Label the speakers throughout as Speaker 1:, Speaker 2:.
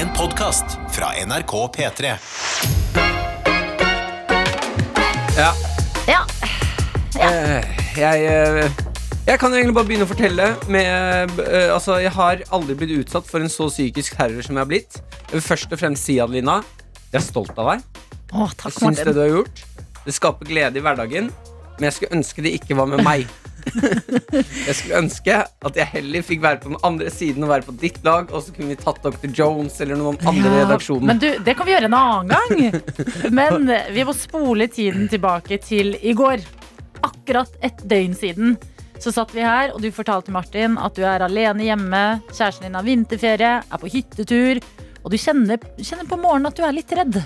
Speaker 1: En podkast fra NRK P3.
Speaker 2: Ja,
Speaker 3: Ja.
Speaker 2: ja. jeg eh, Jeg kan egentlig bare begynne å fortelle med eh, Altså, jeg har aldri blitt utsatt for en så psykisk terror som jeg har blitt. Jeg vil først og fremst si, Adelina, jeg er stolt av deg.
Speaker 3: Å,
Speaker 2: Jeg syns det du har gjort. Det skaper glede i hverdagen, men jeg skulle ønske det ikke var med meg. Jeg skulle ønske at jeg heller fikk være på den andre siden og være på ditt lag, og så kunne vi tatt Dr. Jones eller noen andre
Speaker 3: Ja,
Speaker 2: redaksjoner.
Speaker 3: Men du, det kan vi gjøre en annen gang. Men vi må spole tiden tilbake til i går. Akkurat et døgn siden så satt vi her, og du fortalte Martin at du er alene hjemme. Kjæresten din har vinterferie, er på hyttetur. Og du kjenner, kjenner på morgenen at du er litt redd.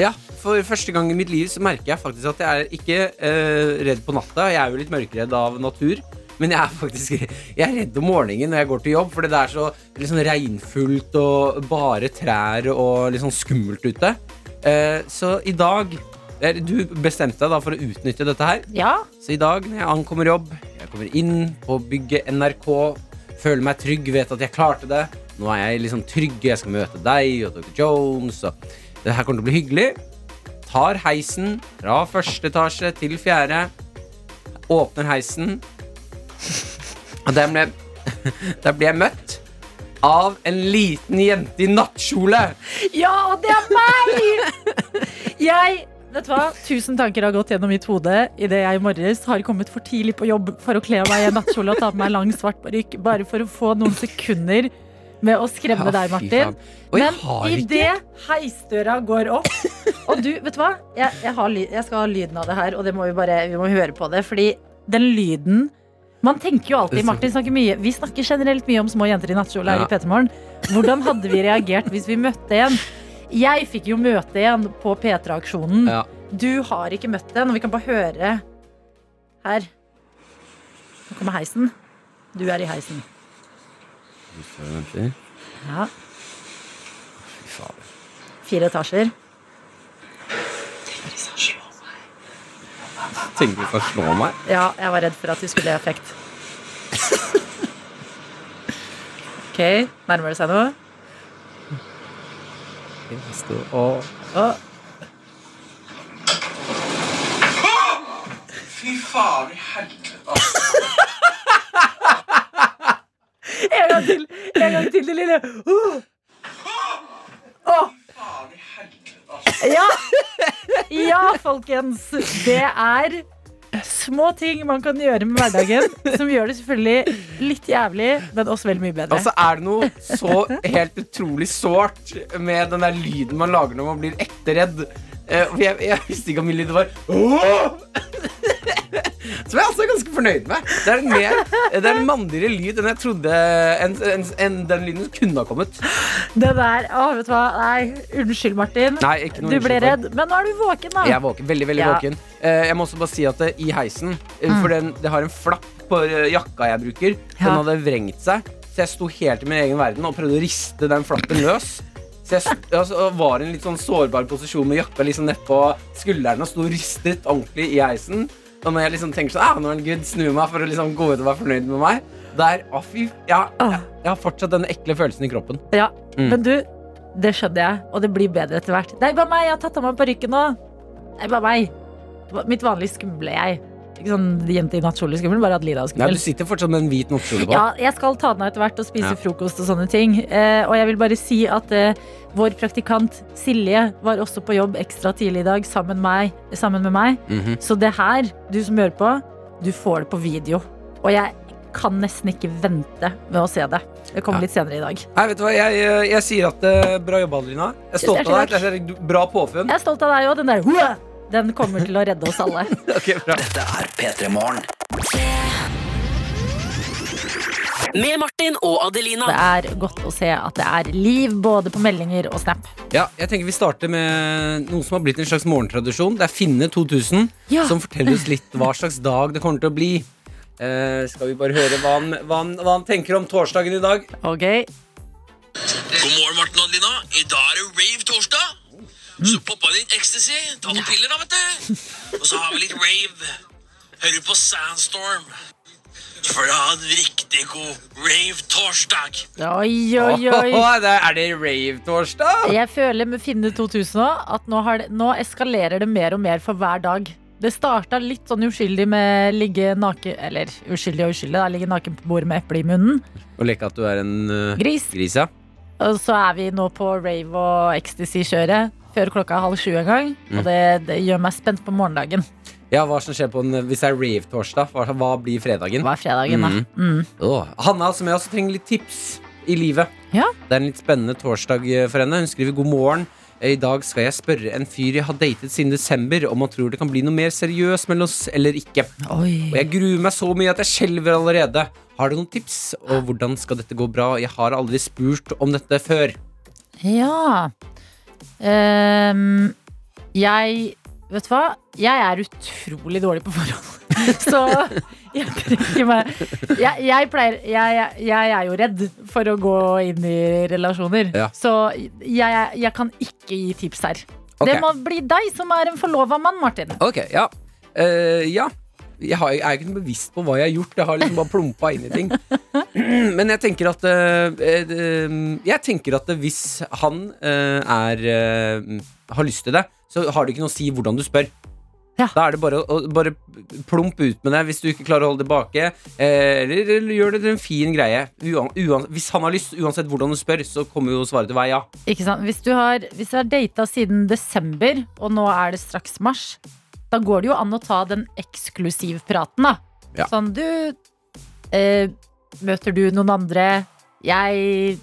Speaker 2: Ja, For første gang i mitt liv så merker jeg faktisk at jeg er ikke eh, redd på natta. Jeg er jo litt mørkeredd av natur. Men jeg er faktisk Jeg er redd om morgenen når jeg går til jobb, fordi det er så liksom, regnfullt og bare trær og litt sånn skummelt ute. Eh, så i dag eh, Du bestemte deg da for å utnytte dette her.
Speaker 3: Ja,
Speaker 2: Så i dag når jeg ankommer jobb, jeg kommer inn på bygget NRK, føler meg trygg, vet at jeg klarte det. Nå er jeg liksom trygg, jeg skal møte deg og Dr. Jones, og det her kommer til å bli hyggelig. Tar heisen fra første etasje til fjerde. Åpner heisen. Og der ble, der ble jeg møtt av en liten jente i nattkjole.
Speaker 3: Ja, og det er meg! Jeg, vet du hva? Tusen tanker har gått gjennom mitt hode idet jeg i morges har kommet for tidlig på jobb for å kle av meg i en nattkjole og ta på meg lang, svart parykk, bare for å få noen sekunder med å skremme
Speaker 2: Ja,
Speaker 3: deg, Martin. Men idet heisdøra går opp Og du, vet du hva? Jeg, jeg, har, jeg skal ha lyden av det her, og det må vi bare vi må høre på det. Fordi den lyden Man tenker jo alltid Martin snakker mye Vi snakker generelt mye om små jenter i nattkjole her
Speaker 2: Ja.
Speaker 3: i P3 Morgen. Hvordan hadde vi reagert hvis vi møtte en? Jeg fikk jo møte en på P3-aksjonen.
Speaker 2: Ja.
Speaker 3: Du har ikke møtt en, og vi kan bare høre her. Nå kommer heisen. Du er i heisen. Ja.
Speaker 2: Fy fader.
Speaker 3: Fire etasjer.
Speaker 2: Tenker du skal slå meg?
Speaker 3: Ja, jeg var redd for at du skulle i effekt. Ok, nærmer det seg noe?
Speaker 2: Og
Speaker 3: Å,
Speaker 2: Fy faen i helvete,
Speaker 3: en gang til! Det lille. Uh. oh. Ja. ja, folkens. Det er små ting man kan gjøre med hverdagen som gjør det selvfølgelig litt jævlig, men også veldig mye bedre.
Speaker 2: Altså, er det noe så helt utrolig sårt med den der lyden man lager når man blir ekte? Eh, jeg, jeg visste ikke om min lyd var Åh! Som jeg altså er ganske fornøyd med. Det er en, mer, det er en mandigere lyd enn jeg trodde enn en, en, den lyden kunne ha kommet.
Speaker 3: Det der, å, vet du hva? Nei, unnskyld, Martin.
Speaker 2: Nei, ikke noe
Speaker 3: Du ble redd, men nå er du våken, da.
Speaker 2: Jeg er våken, veldig, veldig
Speaker 3: Ja.
Speaker 2: våken. Eh, jeg må også bare si at det, i heisen eh, For den, det har en flapp på eh, jakka jeg bruker. Den
Speaker 3: Ja.
Speaker 2: hadde vrengt seg. Så jeg sto helt i min egen verden og prøvde å riste den flappen løs. Så jeg altså, var i en litt sånn sårbar posisjon med jakka liksom nedpå skulderen og sto ristet ordentlig i heisen. Og når jeg liksom tenker sånn ah, Nå er den good, snur meg for å liksom gå ut og være fornøyd med meg. Der, å fy ja, jeg, jeg har fortsatt den ekle følelsen i kroppen.
Speaker 3: Ja,
Speaker 2: Mm.
Speaker 3: Men du, det skjønner jeg, og det blir bedre etter hvert. Det er bare meg, jeg har tatt av meg parykken nå. Det er bare meg. Mitt vanlige skumle jeg. Sånn jente i nattkjole skummel, bare at Lida er skummel.
Speaker 2: Nei, du sitter fortsatt med en hvit nattkjole på.
Speaker 3: Ja, jeg skal ta den av etter hvert og spise
Speaker 2: Ja.
Speaker 3: frokost og sånne ting. Eh, og jeg vil bare si at eh, vår praktikant Silje var også på jobb ekstra tidlig i dag sammen, meg, sammen med meg.
Speaker 2: Mhm.
Speaker 3: Så det her, du som hører på, du får det på video. Og jeg kan nesten ikke vente med å se det. Det kommer
Speaker 2: Ja.
Speaker 3: litt senere i dag.
Speaker 2: Nei, vet du hva, jeg, jeg, jeg sier at uh, bra jobba, Adelina. Jeg er stolt av deg. Bra påfunn.
Speaker 3: Jeg er stolt av deg òg. Den der! Den kommer til å redde oss alle.
Speaker 2: Ok, bra.
Speaker 1: Dette er P3 Morgen.
Speaker 4: Med Martin og Adelina.
Speaker 3: Det er godt å se at det er liv både på meldinger og snap.
Speaker 2: Ja, jeg tenker Vi starter med noe som har blitt en slags morgentradisjon. Det er Finne 2000
Speaker 3: Ja.
Speaker 2: som forteller oss litt hva slags dag det kommer til å bli. Uh, skal vi bare høre hva han, hva, han, hva han tenker om torsdagen i dag?
Speaker 3: Ok,
Speaker 5: God morgen, Martin og Adelina. I dag er det rave torsdag. Så poppa inn ecstasy. Ta noen piller, da, vet du. Og så har vi litt rave. Hører på Sandstorm. for da ha en riktig god rave-torsdag.
Speaker 3: Oi, oi, oi.
Speaker 2: Åh, det- er det rave-torsdag?
Speaker 3: Jeg føler med Finne 2000 nå at nå, har det, nå eskalerer det mer og mer for hver dag. Det starta litt sånn uskyldig med ligge naken Eller uskyldig og uskyldig, da. Ligge naken på bordet med eple i munnen.
Speaker 2: Og leke at du er en uh,
Speaker 3: Gris.
Speaker 2: gris, ja.
Speaker 3: Og så er vi nå på rave og ecstasy-kjøret før klokka halv sju en gang.
Speaker 2: Mm.
Speaker 3: Og det, det gjør meg spent på morgendagen.
Speaker 2: Ja, hva som skjer på en, Hvis det er rave-torsdag, hva, hva blir fredagen?
Speaker 3: Hva er fredagen, da? Mm.
Speaker 2: Oh. Hanna, som jeg også trenger litt tips i livet.
Speaker 3: Ja.
Speaker 2: Det er en litt spennende torsdag eh, for henne. Hun skriver god morgen. Eh, I dag skal jeg spørre en fyr jeg har datet siden desember, om han tror det kan bli noe mer seriøst mellom oss eller ikke.
Speaker 3: Oi.
Speaker 2: Og jeg gruer meg så mye at jeg skjelver allerede. Har du noen tips? Og hvordan skal dette gå bra? Jeg har aldri spurt om dette før.
Speaker 3: Ja. Ehm, jeg Vet du hva? Jeg er utrolig dårlig på forhold. Så jeg trekker meg jeg, jeg pleier jeg, jeg, jeg er jo redd for å gå inn i relasjoner.
Speaker 2: Ja.
Speaker 3: Så jeg, jeg kan ikke gi tips her.
Speaker 2: Okay.
Speaker 3: Det må bli deg som er en forlova mann, Martin.
Speaker 2: Ok, ja. Uh, ja. Jeg, har, jeg er ikke bevisst på hva jeg har gjort. Jeg har liksom bare plumpa inn i ting. Men jeg tenker at eh, eh, Jeg tenker at hvis han eh, er eh, har lyst til det, så har det ikke noe å si hvordan du spør.
Speaker 3: Ja.
Speaker 2: Da er det bare å bare plump ut med det hvis du ikke klarer å holde tilbake. eh, Eller, eller gjør det til en fin greie. Uan, uan, hvis han har lyst, uansett hvordan du spør, så kommer jo svaret til å være ja.
Speaker 3: Ikke sant? Hvis du har, hvis du har data siden desember, og nå er det straks mars, da går det jo an å ta den eksklusivpraten, da.
Speaker 2: Ja.
Speaker 3: Sånn, du eh, Møter du noen andre? Jeg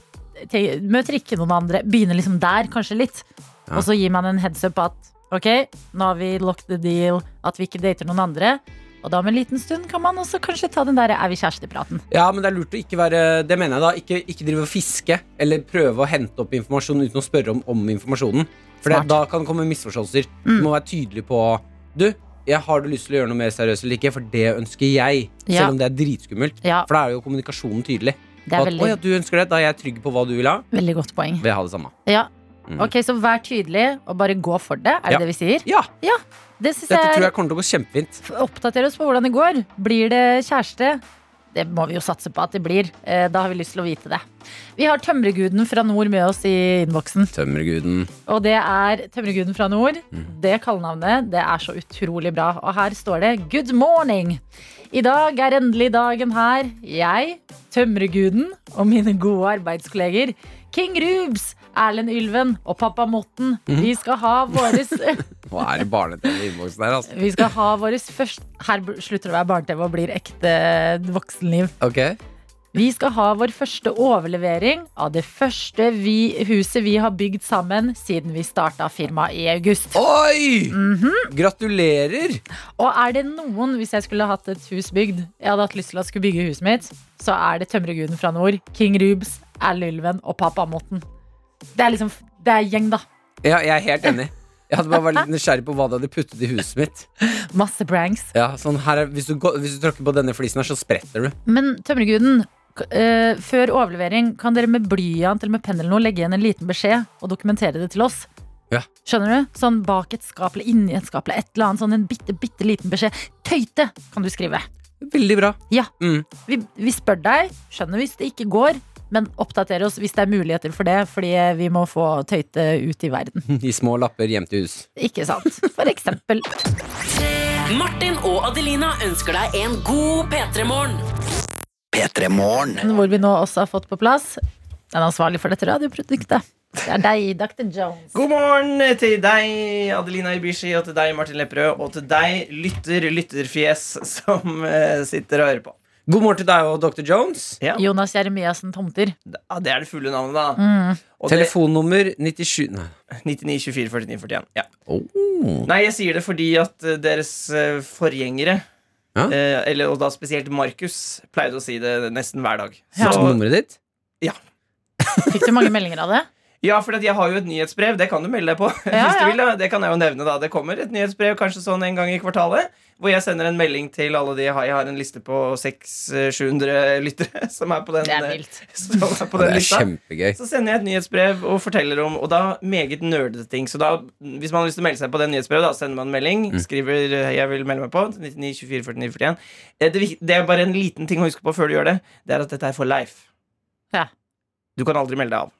Speaker 3: te, møter ikke noen andre. Begynner liksom der, kanskje litt.
Speaker 2: Ja.
Speaker 3: Og så gir man en heads up at ok, nå har vi locked the deal, at vi ikke dater noen andre. Og da om en liten stund kan man også kanskje ta den der er vi kjærester'-praten.
Speaker 2: Ja, men det er lurt å ikke være Det mener jeg da. Ikke, ikke drive og fiske eller prøve å hente opp informasjon uten å spørre om, om informasjonen. For det, da kan det komme misforståelser. Du må være tydelig på Du, jeg har du lyst til å gjøre noe mer seriøst eller ikke, for det ønsker jeg.
Speaker 3: Ja.
Speaker 2: Selv om det er dritskummelt.
Speaker 3: Ja,
Speaker 2: For da er jo kommunikasjonen tydelig.
Speaker 3: det er
Speaker 2: At,
Speaker 3: veldig,
Speaker 2: du ønsker det, da er jeg trygg på hva du vil ha.
Speaker 3: veldig godt poeng.
Speaker 2: Vil jeg ha det samme.
Speaker 3: Ja.
Speaker 2: Mm.
Speaker 3: Ok, så vær tydelig og bare gå for det. Er det det vi sier?
Speaker 2: Ja,
Speaker 3: Det
Speaker 2: dette
Speaker 3: jeg,
Speaker 2: tror jeg kommer til å gå kjempefint.
Speaker 3: Oppdater oss på hvordan det går. Blir det kjæreste? Det må vi jo satse på at det blir. Eh, Da har vi lyst til å vite det. Vi har tømmerguden fra nord med oss i innboksen.
Speaker 2: Tømmerguden.
Speaker 3: Og det er tømmerguden fra nord.
Speaker 2: Mm.
Speaker 3: Det kallenavnet det er så utrolig bra. Og her står det 'Good morning'. I dag er endelig dagen her. Jeg, tømmerguden og mine gode arbeidskolleger King Rubes, Erlend Ylven og pappa Motten.
Speaker 2: Mhm.
Speaker 3: Vi skal ha våres
Speaker 2: Hva er det barne-TV i innboksen her, altså?
Speaker 3: Vi skal ha våres første Her slutter det å være barne-TV og blir ekte voksenliv.
Speaker 2: Ok.
Speaker 3: Vi skal ha vår første overlevering av det første vi, huset vi har bygd sammen siden vi starta firmaet i august.
Speaker 2: Oi!
Speaker 3: Mhm.
Speaker 2: Gratulerer!
Speaker 3: Og er det noen, hvis jeg skulle hatt et hus bygd, jeg hadde hatt lyst til å skulle bygge huset mitt, så er det Tømmerguden fra nord, King Rubes, Erlend Ylven og pappa Motten. Det er liksom Det er gjeng, da.
Speaker 2: Ja, jeg er helt enig. Jeg hadde bare vært litt nysgjerrig på hva du hadde puttet i huset mitt.
Speaker 3: Masse pranks.
Speaker 2: Ja, sånn her er, hvis, du går, hvis du tråkker på denne flisen her, så spretter du.
Speaker 3: Men Tømmerguden, k- eh, før overlevering, kan dere med blyant eller med penn eller noe legge igjen en liten beskjed og dokumentere det til oss?
Speaker 2: Ja.
Speaker 3: Skjønner du? Sånn bak et skap eller inni et skap eller et eller annet. Sånn en bitte, bitte liten beskjed. Tøyte kan du skrive.
Speaker 2: Veldig bra.
Speaker 3: Ja.
Speaker 2: Mm.
Speaker 3: Vi, vi spør deg, skjønner hvis det ikke går, men oppdater oss hvis det er muligheter for det, fordi vi må få tøyte ut i verden.
Speaker 2: I små lapper hjem til hus.
Speaker 3: Ikke sant? For eksempel.
Speaker 4: Martin og Adelina ønsker deg en god P3-morgen.
Speaker 1: P3 Morgen.
Speaker 3: Hvor vi nå også har fått på plass den ansvarlige for dette radioproduktet. Det er deg, Dr. Jones.
Speaker 6: God morgen til deg, Adelina Ibishi, og til deg, Martin Lepperød, og til deg, lytter, lytterfjes, som eh, sitter og hører på.
Speaker 2: God morgen til deg og Dr. Jones.
Speaker 6: Ja,
Speaker 3: Jonas Jeremiassen Tomter.
Speaker 6: ja Det er det fulle navnet, da.
Speaker 3: Mm.
Speaker 6: Og
Speaker 2: Telefonnummer 97 Nei.
Speaker 6: 99 24 49 41. Ja.
Speaker 2: Oh.
Speaker 6: Nei, jeg sier det fordi at eh, deres eh, forgjengere,
Speaker 2: Ja.
Speaker 6: eh, eller, og da spesielt Markus, pleide å si det nesten hver dag.
Speaker 3: Ja.
Speaker 2: Så nummeret ditt? Ja.
Speaker 3: Fikk du mange meldinger av det?
Speaker 6: Ja, for jeg har jo et nyhetsbrev. Det kan du melde deg på.
Speaker 3: Ja,
Speaker 6: hvis du
Speaker 3: ja.
Speaker 6: vil da. Det kan jeg jo nevne da Det kommer et nyhetsbrev kanskje sånn en gang i kvartalet. Hvor jeg sender en melding til alle de jeg har. En liste på 600-700 lyttere som er på den,
Speaker 3: Det er vilt.
Speaker 6: som er på
Speaker 2: Det er
Speaker 6: lista.
Speaker 2: kjempegøy.
Speaker 6: Så sender jeg et nyhetsbrev og forteller om Og da meget nerdete ting. Så da, hvis man har lyst til å melde seg på det nyhetsbrevet, da sender man en melding.
Speaker 2: Mm.
Speaker 6: Skriver eh, 'jeg vil melde meg på'. 99 24 49 41. Eh, Det, det er bare en liten ting å huske på før du gjør det. Det er at dette er for life.
Speaker 3: Ja.
Speaker 6: Du kan aldri melde deg av.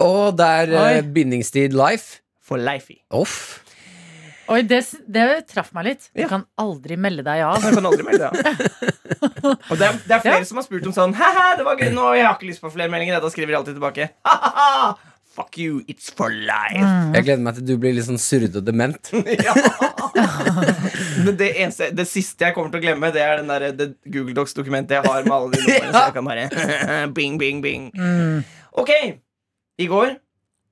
Speaker 2: Og det er eh, bindingstid life.
Speaker 6: For life i.
Speaker 2: Off.
Speaker 3: Oi, det, det traff meg litt. Du
Speaker 6: Ja.
Speaker 3: kan aldri melde deg av.
Speaker 6: Du kan aldri melde deg av. Og det er, det er flere
Speaker 3: Ja.
Speaker 6: som har spurt om sånn Haha, det var gøy nå, jeg har ikke lyst på flere meldinger. Da skriver de alltid tilbake. Fuck you, it's for life.
Speaker 2: Jeg gleder meg til du blir litt sånn surrete og dement.
Speaker 6: Ja. Men det, eneste, det siste jeg kommer til å glemme, det er den der, det Google Docs-dokumentet jeg har med alle de numrene. Så jeg kan bare Bing, bing, bing. Ok, i går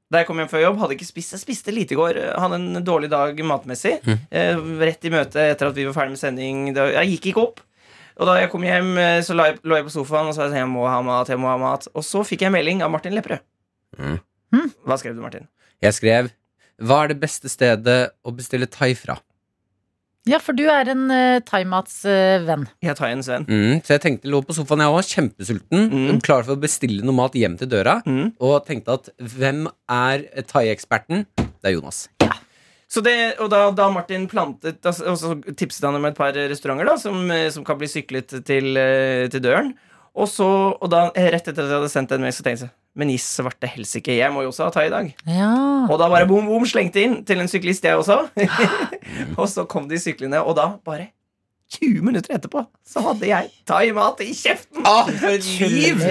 Speaker 6: da jeg kom hjem før jobb, hadde ikke spist. Jeg spiste lite i går. Hadde en dårlig dag matmessig. Eh, rett i møte etter at vi var ferdig med sending. Jeg gikk ikke opp. Og da jeg kom hjem, eh, så lå jeg på sofaen og sa jeg må ha mat. jeg må ha mat Og så fikk jeg melding av Martin Lepperød.
Speaker 2: Mm.
Speaker 6: Hva skrev du, Martin?
Speaker 2: Jeg skrev Hva er det beste stedet å bestille thai fra?
Speaker 3: Ja, for du er en uh, thaimatsvenn.
Speaker 6: Jeg er thaiens venn.
Speaker 2: Mm, så jeg tenkte lå på sofaen, jeg var kjempesulten,
Speaker 6: Mm.
Speaker 2: klar for å bestille noe mat hjem til døra,
Speaker 6: Mm.
Speaker 2: og tenkte at hvem er thai-eksperten? Det er Jonas.
Speaker 6: Så det, og da, da Martin plantet da, Og så tipset han om et par restauranter da som, eh, som kan bli syklet til, eh, til døren. Og så, og da, rett etter at jeg hadde sendt den mail, så tenkte jeg Men i svarte helsike, jeg må jo også ha thai i dag.
Speaker 3: Ja.
Speaker 6: Og da bare bom, bom, slengte inn til en syklist, jeg også. og så kom de syklende, og da, bare 20 minutter etterpå, så hadde jeg thaimat i kjeften!
Speaker 2: Ah, for liv!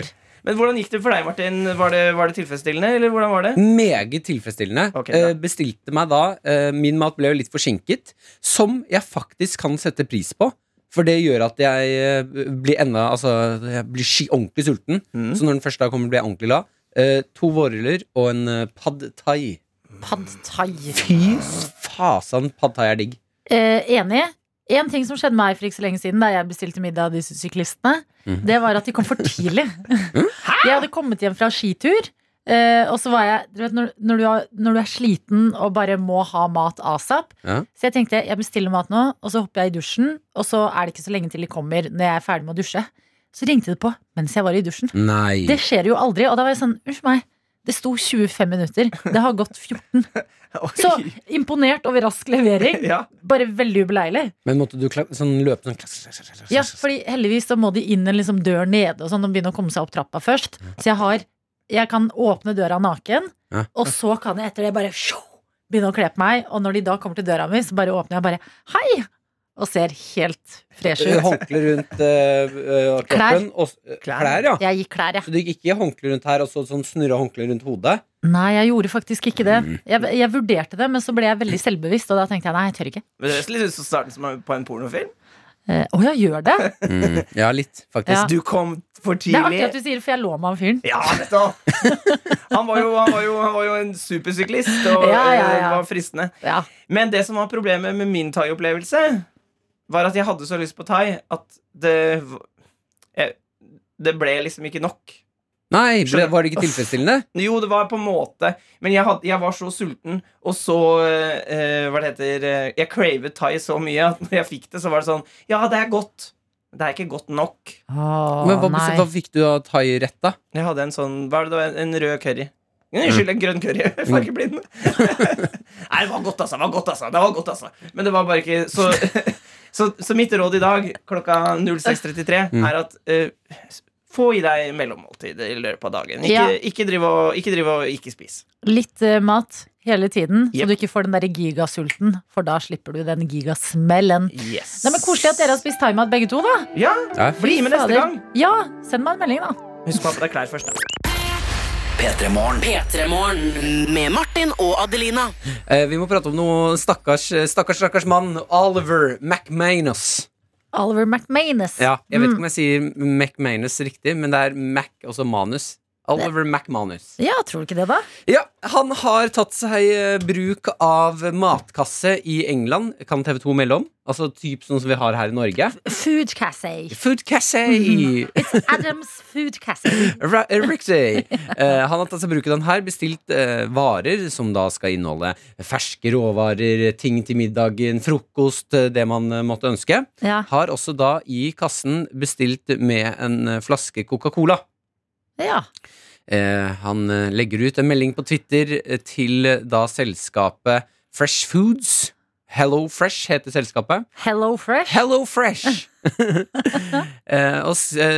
Speaker 6: Men hvordan gikk det for deg, Martin? Var det, var det tilfredsstillende, eller hvordan var det?
Speaker 2: Meget tilfredsstillende.
Speaker 6: Okay.
Speaker 2: Eh, bestilte meg da eh, Min mat ble jo litt forsinket, som jeg faktisk kan sette pris på. For det gjør at jeg eh, blir enda Altså, jeg blir ordentlig sulten.
Speaker 6: Mm.
Speaker 2: Så når den første da kommer, blir jeg ordentlig glad. Eh, to vårruller og en uh, pad thai.
Speaker 3: Pad thai.
Speaker 2: Fy fasan, pad thai er digg.
Speaker 3: Eh, enig. En ting som skjedde meg for ikke så lenge siden da jeg bestilte middag av disse syklistene,
Speaker 2: mm.
Speaker 3: det var at de kom for tidlig. De hadde kommet hjem fra skitur, eh, og så var jeg du vet, når, når, du har, når du er sliten og bare må ha mat asap.
Speaker 2: Ja.
Speaker 3: Så jeg tenkte jeg bestiller mat nå, og så hopper jeg i dusjen, og så er det ikke så lenge til de kommer når jeg er ferdig med å dusje. Så ringte det på mens jeg var i dusjen.
Speaker 2: Nei.
Speaker 3: Det skjer jo aldri, og da var jeg sånn, unnskyld meg. Det sto 25 minutter. Det har gått 14. Så imponert over rask levering.
Speaker 6: Ja.
Speaker 3: Bare veldig ubeleilig.
Speaker 2: Men måtte du sånn løpe sånn
Speaker 3: Ja, fordi heldigvis så må de inn en liksom dør nede og sånn og begynne å komme seg opp trappa først. Så jeg har Jeg kan åpne døra naken,
Speaker 2: Ja.
Speaker 3: og så kan jeg etter det bare sjo, begynne å kle på meg. Og når de da kommer til døra mi, så bare åpner jeg bare Hei! Og ser helt fresh ut.
Speaker 2: Håndkle rundt uh, kroppen? Klær. Og, eh,
Speaker 6: Klær.
Speaker 2: klær, ja.
Speaker 3: Jeg gikk klær, ja.
Speaker 2: Så du gikk ikke håndkle rundt her og så sånn snurra håndkle rundt hodet?
Speaker 3: Nei, jeg gjorde faktisk ikke det.
Speaker 2: Mm.
Speaker 3: Jeg, jeg vurderte det, men så ble jeg veldig selvbevisst, og da tenkte jeg nei, jeg tør ikke.
Speaker 6: Men det høres litt ut som starten som på en pornofilm.
Speaker 3: Eh, oh, ja, gjør det?
Speaker 2: Mm. Ja, litt, faktisk.
Speaker 3: Ja.
Speaker 6: Du kom for tidlig.
Speaker 3: Det er artig at du sier det, for jeg lå med han fyren.
Speaker 6: Ja, nettopp! Han var jo, han var jo, han var jo en supersyklist, og
Speaker 3: Ja, ja,
Speaker 6: eh,
Speaker 3: ja.
Speaker 6: var fristende.
Speaker 3: Ja.
Speaker 6: Men det som var problemet med min thaiopplevelse, var at jeg hadde så lyst på thai at det jeg, Det ble liksom ikke nok.
Speaker 2: Nei, ble, var det ikke tilfredsstillende?
Speaker 6: Jo, det var på en måte Men jeg, had, jeg var så sulten, og så eh, Hva det heter eh, Jeg cravet thai så mye at når jeg fikk det, så var det sånn Ja, det er godt. Det er ikke godt nok.
Speaker 3: Åh,
Speaker 2: Men hva,
Speaker 3: nei.
Speaker 2: hva fikk du av thai-rett, da?
Speaker 6: Jeg hadde en sånn Hva er det da? En, en rød curry. Unnskyld, en grønn curry. Fargeblind. Nei, det var godt, altså. Det var godt, altså. Det var godt, altså. Men det var bare ikke Så, så, så mitt råd i dag klokka 06.33
Speaker 2: Mm.
Speaker 6: er at eh, få i deg mellommåltid i løpet av dagen. Ikke,
Speaker 3: Ja.
Speaker 6: ikke, drive og, ikke drive og ikke spis.
Speaker 3: Litt uh, mat hele tiden,
Speaker 6: Yep.
Speaker 3: så du ikke får den der gigasulten. For da slipper du den gigasmellen.
Speaker 6: Yes.
Speaker 3: Nei, men Koselig at dere har spist thaimat begge to, da.
Speaker 6: Ja,
Speaker 2: Ja.
Speaker 6: Bli med neste gang.
Speaker 3: Ja, send meg en melding, da.
Speaker 6: Husk å ha på deg klær først. da
Speaker 1: Petremorne.
Speaker 4: Petremorne. Med Martin og Adelina.
Speaker 2: Eh, vi må prate om noe stakkars, stakkars, stakkars mann. Oliver McManus.
Speaker 3: Oliver McManus.
Speaker 2: Ja, jeg vet
Speaker 3: Mm.
Speaker 2: ikke om jeg sier McManus riktig, men det er Mac, også manus. Oliver McManus.
Speaker 3: Ja, tror du ikke det, da?
Speaker 2: Ja, han har tatt seg eh, bruk av matkasse i England. Kan TV2 melde om? Altså typ sånn som vi har her i Norge.
Speaker 3: Food cassé.
Speaker 2: Food casse!
Speaker 3: Adams Food
Speaker 2: cassé. Riktig. Uh, han har tatt seg bruk av den her, bestilt uh, varer som da skal inneholde ferske råvarer, ting til middagen, frokost, eh, det man uh, måtte ønske.
Speaker 3: Ja.
Speaker 2: Har også da i kassen bestilt med en flaske Coca-Cola.
Speaker 3: Ja.
Speaker 2: Eh, han eh, legger ut en melding på Twitter eh, til eh, da selskapet Fresh Foods. Hello Fresh heter selskapet.
Speaker 3: Hello Fresh.
Speaker 2: Hello Fresh! eh, og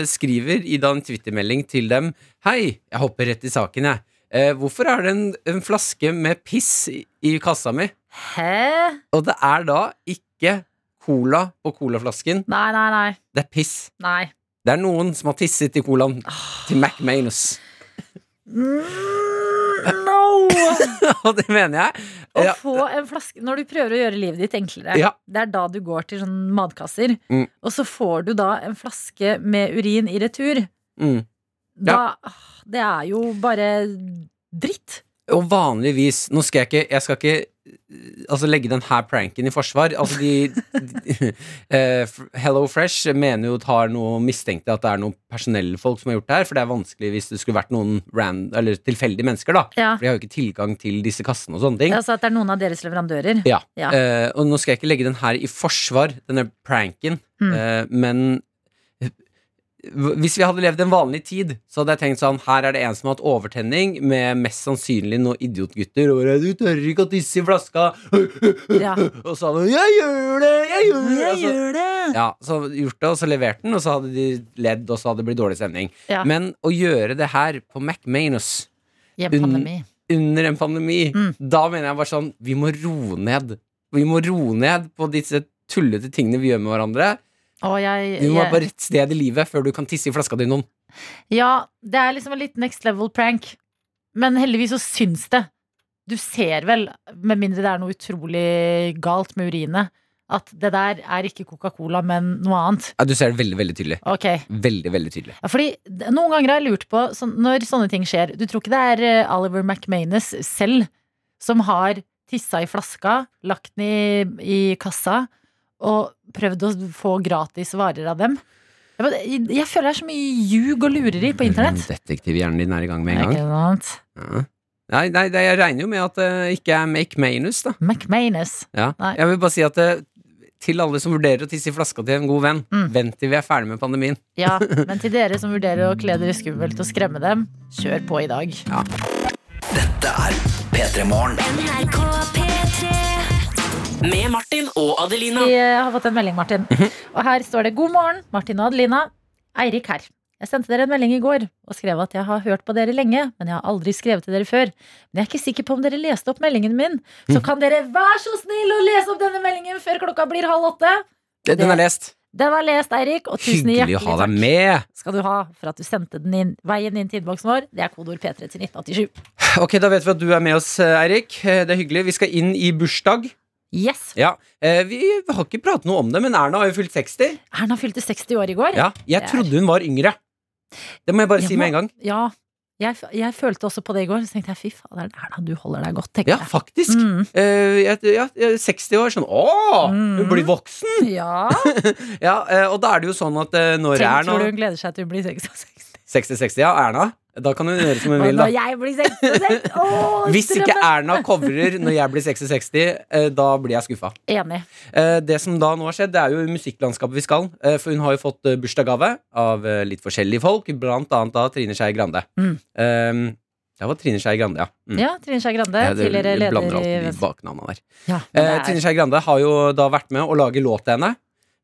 Speaker 2: skriver i da en Twitter-melding til dem Hei, jeg hopper rett i saken, jeg. Eh, hvorfor er det en, en flaske med piss i, i kassa mi?
Speaker 3: Hæ?
Speaker 2: Og det er da ikke cola på colaflasken.
Speaker 3: Nei, nei, nei.
Speaker 2: Det er piss.
Speaker 3: nei.
Speaker 2: Det er noen som har tisset i colaen til McManus.
Speaker 3: Mm, no!
Speaker 2: Og det mener jeg.
Speaker 3: Å
Speaker 2: Ja,
Speaker 3: få en flaske Når du prøver å gjøre livet ditt enklere,
Speaker 2: Ja.
Speaker 3: det er da du går til sånne matkasser,
Speaker 2: Mm.
Speaker 3: og så får du da en flaske med urin i retur.
Speaker 2: mm.
Speaker 3: Da Det er jo bare dritt.
Speaker 2: Og vanligvis Nå skal jeg ikke Jeg skal ikke altså, legge den her pranken i forsvar. Altså, de, de F- Hello Fresh mener jo tar noe mistenkte at det er noen personellfolk som har gjort det her, for det er vanskelig hvis det skulle vært noen rand, eller tilfeldige mennesker, da.
Speaker 3: Ja.
Speaker 2: For de har jo ikke tilgang til disse kassene og sånne ting.
Speaker 3: Altså at det er noen av deres leverandører.
Speaker 2: Ja.
Speaker 3: Ja.
Speaker 2: Uh, og nå skal jeg ikke legge den her i forsvar, denne pranken,
Speaker 3: Mm.
Speaker 2: uh, men hvis vi hadde levd en vanlig tid, så hadde jeg tenkt sånn Her er det en som har hatt overtenning med mest sannsynlig noen idiotgutter. Og bare, 'Du tør ikke å tisse i flaska!'
Speaker 3: Ja.
Speaker 2: Og så hadde hun 'Jeg gjør det! Jeg gjør det!'
Speaker 3: Jeg
Speaker 2: så-
Speaker 3: gjør det!
Speaker 2: ja, så gjort det, og så levert den, og så hadde de ledd, og så hadde det blitt dårlig stemning.
Speaker 3: Ja.
Speaker 2: Men å gjøre det her på McManus
Speaker 3: I en
Speaker 2: Un- under en pandemi,
Speaker 3: Mm.
Speaker 2: da mener jeg bare sånn Vi må roe ned. Vi må roe ned på disse tullete tingene vi gjør med hverandre.
Speaker 3: Jeg,
Speaker 2: Du må være på rett sted i livet før du kan tisse i flaska di noen.
Speaker 3: ja, det er liksom en litt next level prank. Men heldigvis så syns det. Du ser vel, med mindre det er noe utrolig galt med urinet, at det der er ikke Coca-Cola, men noe annet.
Speaker 2: Ja, du ser det veldig veldig tydelig.
Speaker 3: Ok,
Speaker 2: Veldig, veldig tydelig.
Speaker 3: Ja, fordi Noen ganger har jeg lurt på så når sånne ting skjer Du tror ikke det er eh, Oliver McManus selv som har tissa i flaska, lagt den i, i kassa og prøvd å få gratis varer av dem? Jeg, bare- jeg, føler det er så mye ljug og lureri på internett.
Speaker 2: Detektivhjernen din er i gang med en gang. Ja. Nei, nei, jeg regner jo med at det ikke er Make Manus, da.
Speaker 3: McManus.
Speaker 2: Ja. Jeg vil bare si at det, til alle som vurderer å tisse i flaska til en god venn,
Speaker 3: Mm.
Speaker 2: vent til vi er ferdig med pandemien.
Speaker 3: Ja, men til dere som vurderer å kle dere skummelt og skremme dem, kjør på i dag.
Speaker 1: Dette er P3 Morgen.
Speaker 4: Med Martin og Adelina.
Speaker 3: Vi eh, har fått en melding, Martin. Og her står det 'God morgen, Martin og Adelina'. Eirik her. Jeg sendte dere en melding i går og skrev at jeg har hørt på dere lenge, men jeg har aldri skrevet til dere før. Men jeg er ikke sikker på om dere leste opp meldingen min. Så kan dere være så snill å lese opp denne meldingen før klokka blir halv åtte?
Speaker 2: Den er lest.
Speaker 3: Den er lest, Eirik, og tusen
Speaker 2: Hyggelig
Speaker 3: hjertelig
Speaker 2: å ha deg
Speaker 3: takk
Speaker 2: med.
Speaker 3: skal du ha for at du sendte den inn, veien inn til innboksen vår. Det er kodeord P3 til 1987.
Speaker 2: Ok, Da vet vi at du er med oss, eh, Eirik. Eh, Det er hyggelig. Vi skal inn i bursdag.
Speaker 3: Yes!
Speaker 2: Ja, eh, Vi har ikke pratet noe om det, men Erna har jo fylt 60.
Speaker 3: Erna fylte 60 år i går.
Speaker 2: Ja, Jeg trodde hun var yngre. Det må jeg bare
Speaker 3: Jeg
Speaker 2: si
Speaker 3: må-
Speaker 2: med en gang.
Speaker 3: Ja, jeg, jeg følte også på det i går. Så tenkte jeg fy fader, Erna, du holder deg godt.
Speaker 2: Ja,
Speaker 3: jeg.
Speaker 2: faktisk.
Speaker 3: Mm.
Speaker 2: Uh, ja, er 60 år. Sånn Å, hun
Speaker 3: Mm.
Speaker 2: blir voksen!
Speaker 3: Ja.
Speaker 2: Ja, uh, Og da er det jo sånn at uh, når
Speaker 3: Tenk, tror du hun gleder seg til hun blir 66?
Speaker 2: 60-60, ja, Erna. Da kan hun gjøre som hun vil, da.
Speaker 3: når jeg blir 66? Åh,
Speaker 2: Hvis ikke! Erna covrer når jeg blir 60-60, da blir jeg skuffa.
Speaker 3: Enig.
Speaker 2: Eh, Det som da nå har skjedd, det er jo musikklandskapet vi skal. eh, For hun har jo fått eh, bursdagsgave av eh, litt forskjellige folk, blant annet av Trine Skei Grande.
Speaker 3: Mm.
Speaker 2: Eh, Det var Trine Skei Grande, ja. Mm.
Speaker 3: Ja, Trine Skei Grande,
Speaker 2: Ja,
Speaker 3: tidligere leder i
Speaker 2: baknavna der.
Speaker 3: Ja,
Speaker 2: Eh, Trine
Speaker 3: er,
Speaker 2: Skei Grande har jo da vært med å lage låt til henne,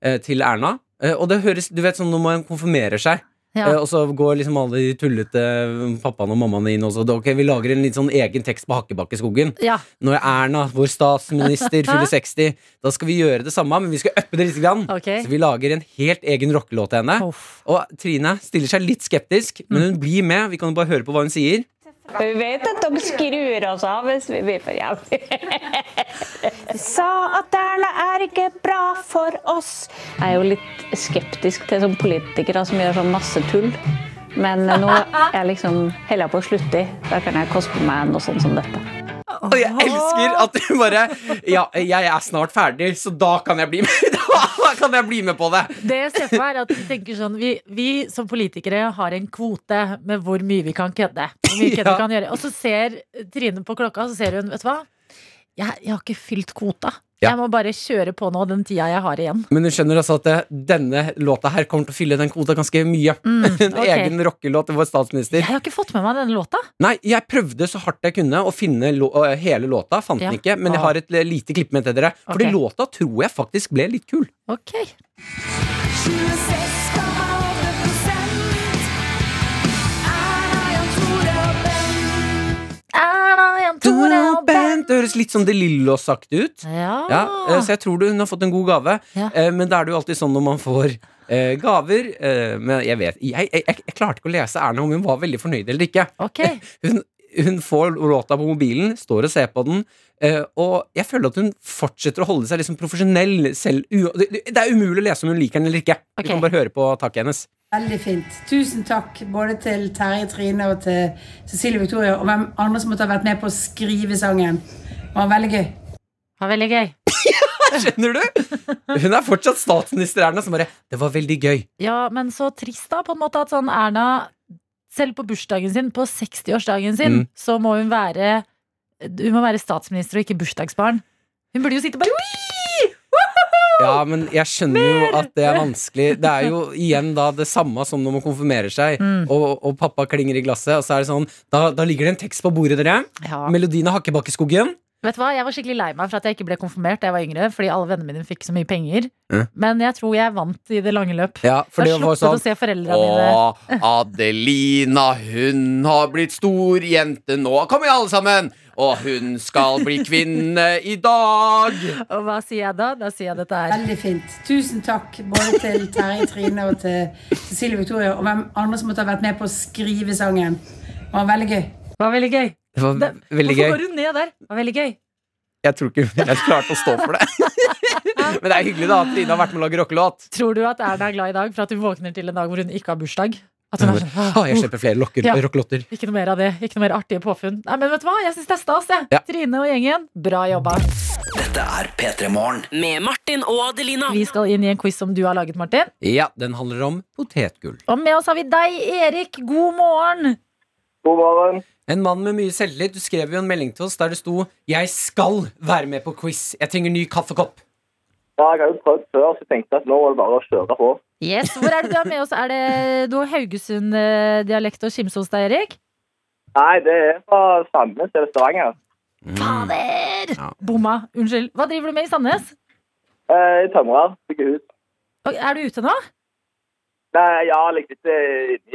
Speaker 2: eh, til Erna. Eh, og det høres, du vet sånn når man konfirmerer seg,
Speaker 3: ja.
Speaker 2: eh, og så går liksom alle de tullete eh, pappaene og mammaene inn og så Ok, vi lager en litt sånn egen tekst på Hakkebakkeskogen.
Speaker 3: ja.
Speaker 2: Når Erna, vår statsminister, fyller 60, da skal vi gjøre det samme, men vi skal uppe det litt. Grann.
Speaker 3: Okay.
Speaker 2: Så vi lager en helt egen rockelåt til henne.
Speaker 3: Uff.
Speaker 2: Og Trine stiller seg litt skeptisk, men hun blir med. Vi kan jo bare høre på hva hun sier.
Speaker 7: Vi vet at de skrur oss av hvis vi blir for jævlig. De sa at Erna er ikke bra for oss. Jeg er jo litt skeptisk til sånne politikere som gjør sånn masse tull. Men nå er jeg liksom heller på å slutte. i. Da kan jeg koste på meg noe sånt som dette.
Speaker 2: Og jeg elsker at du bare Ja, jeg er snart ferdig, så da kan jeg bli med Da kan jeg bli med på det.
Speaker 3: Det jeg ser for meg er at vi tenker sånn vi, vi som politikere har en kvote med hvor mye vi kan kødde. Hvor mye kødde
Speaker 2: Ja.
Speaker 3: vi kan gjøre. Og så ser Trine på klokka, så ser hun, vet du hva? Jeg, jeg har ikke fylt kvota.
Speaker 2: Ja.
Speaker 3: Jeg må bare kjøre på nå den tida jeg har igjen.
Speaker 2: Men du skjønner altså at eh, denne låta her kommer til å fylle den kvota ganske mye.
Speaker 3: Mm, okay.
Speaker 2: en egen rockelåt til vår statsminister.
Speaker 3: Jeg har ikke fått med meg denne låta.
Speaker 2: Nei, jeg prøvde så hardt jeg kunne å finne hele låta. Fant
Speaker 3: ja.
Speaker 2: den ikke, men jeg ah. har et lite klipp med til dere. Fordi
Speaker 3: okay.
Speaker 2: låta tror jeg faktisk ble litt kul.
Speaker 3: Ok 26 Kontoret
Speaker 2: Det høres litt sånn Delillo sagt ut.
Speaker 3: Ja.
Speaker 2: Ja, eh, så jeg tror hun har fått en god gave.
Speaker 3: Ja.
Speaker 2: Eh, men da er det jo alltid sånn når man får Eh, gaver eh, Men jeg vet jeg, jeg, jeg, jeg, klarte ikke å lese Erna om hun var veldig fornøyd eller ikke.
Speaker 3: Okay.
Speaker 2: Hun, hun, får låta på mobilen, står og ser på den. Eh, og jeg føler at hun fortsetter å holde seg liksom profesjonell selv. Det, det, er umulig å lese om hun liker den eller ikke.
Speaker 3: Okay.
Speaker 2: Du kan bare høre på taket hennes.
Speaker 8: Veldig fint. Tusen takk både til Terje Trine og til Cecilie Victoria og hvem andre som måtte ha vært med på å skrive sangen. Det var veldig gøy.
Speaker 3: Det var veldig gøy.
Speaker 2: Skjønner du? Hun er fortsatt statsminister Erna som bare Det var veldig gøy.
Speaker 3: Ja, men så trist da, på en måte at sånn Erna selv på bursdagen sin, på 60-årsdagen sin,
Speaker 2: Mm.
Speaker 3: så må hun være Hun må være statsminister og ikke bursdagsbarn. Hun burde jo sitte bare!
Speaker 2: Ja, men jeg skjønner jo at det er vanskelig. Det er jo igjen da det samme som når man konfirmerer seg,
Speaker 3: Mm.
Speaker 2: og, og pappa klinger i glasset, og så er det sånn Da, da ligger det en tekst på bordet, dere.
Speaker 3: Ja.
Speaker 2: Melodien av Hakkebakkeskogen.
Speaker 3: Vet du hva, Jeg var skikkelig lei meg for at jeg ikke ble konfirmert da jeg var yngre, fordi alle vennene mine fikk så mye penger.
Speaker 2: Mm.
Speaker 3: Men jeg tror jeg vant i det lange løp.
Speaker 2: Ja, for
Speaker 3: jeg
Speaker 2: det var sånn
Speaker 3: å se foreldrene mine.
Speaker 2: Å, Adelina, hun har blitt stor jente nå. Kom igjen, alle sammen! Og hun skal bli kvinne i dag.
Speaker 3: Og hva sier jeg da? Da sier jeg dette her.
Speaker 8: Veldig fint. Tusen takk både til Terje Trine og til Cecilie Victoria og hvem andre som måtte ha vært med på å skrive sangen. Det var veldig gøy.
Speaker 3: Det var veldig gøy.
Speaker 2: Det var veldig gøy.
Speaker 3: hvorfor går du ned der? Det var veldig gøy.
Speaker 2: Jeg tror ikke hun helt klarte å stå for det. Men det er hyggelig da at Trine har vært med å lage rockelåt.
Speaker 3: Tror du at Erna er glad i dag for at hun våkner til en dag hvor hun ikke har bursdag? At hun er sånn,
Speaker 2: ah, jeg slipper flere lokker,
Speaker 3: Ja.
Speaker 2: rockelotter.
Speaker 3: Ikke noe mer av det. Ikke noe mer artige påfunn. Nei, men vet du hva? Jeg syns det er stas, jeg.
Speaker 2: Ja.
Speaker 3: Trine og gjengen, bra jobba.
Speaker 1: Dette er P3 Morgen.
Speaker 4: Med Martin og Adelina.
Speaker 3: Vi skal inn i en quiz som du har laget, Martin.
Speaker 2: Ja, den handler om potetgull.
Speaker 3: Og med oss har vi deg, Erik. God morgen.
Speaker 6: God morgen.
Speaker 2: En mann med mye selvtillit. Du skrev jo en melding til oss der det sto 'Jeg skal være med på quiz. Jeg trenger ny kaffekopp'.
Speaker 6: Ja, jeg har jo prøvd før, så jeg tenkte at nå var det bare å kjøre på.
Speaker 3: Yes, Hvor er det du er med oss? Er det Du har Haugesund-dialekt og kimse hos deg, Erik?
Speaker 6: Nei, det er fra Sandnes eller Stavanger.
Speaker 3: Fader!
Speaker 2: Ja.
Speaker 3: Bomma. Unnskyld. Hva driver du med i Sandnes?
Speaker 6: Eh, tømrer, bygger hus.
Speaker 3: Er du ute nå?
Speaker 6: Nei, ja, litt inne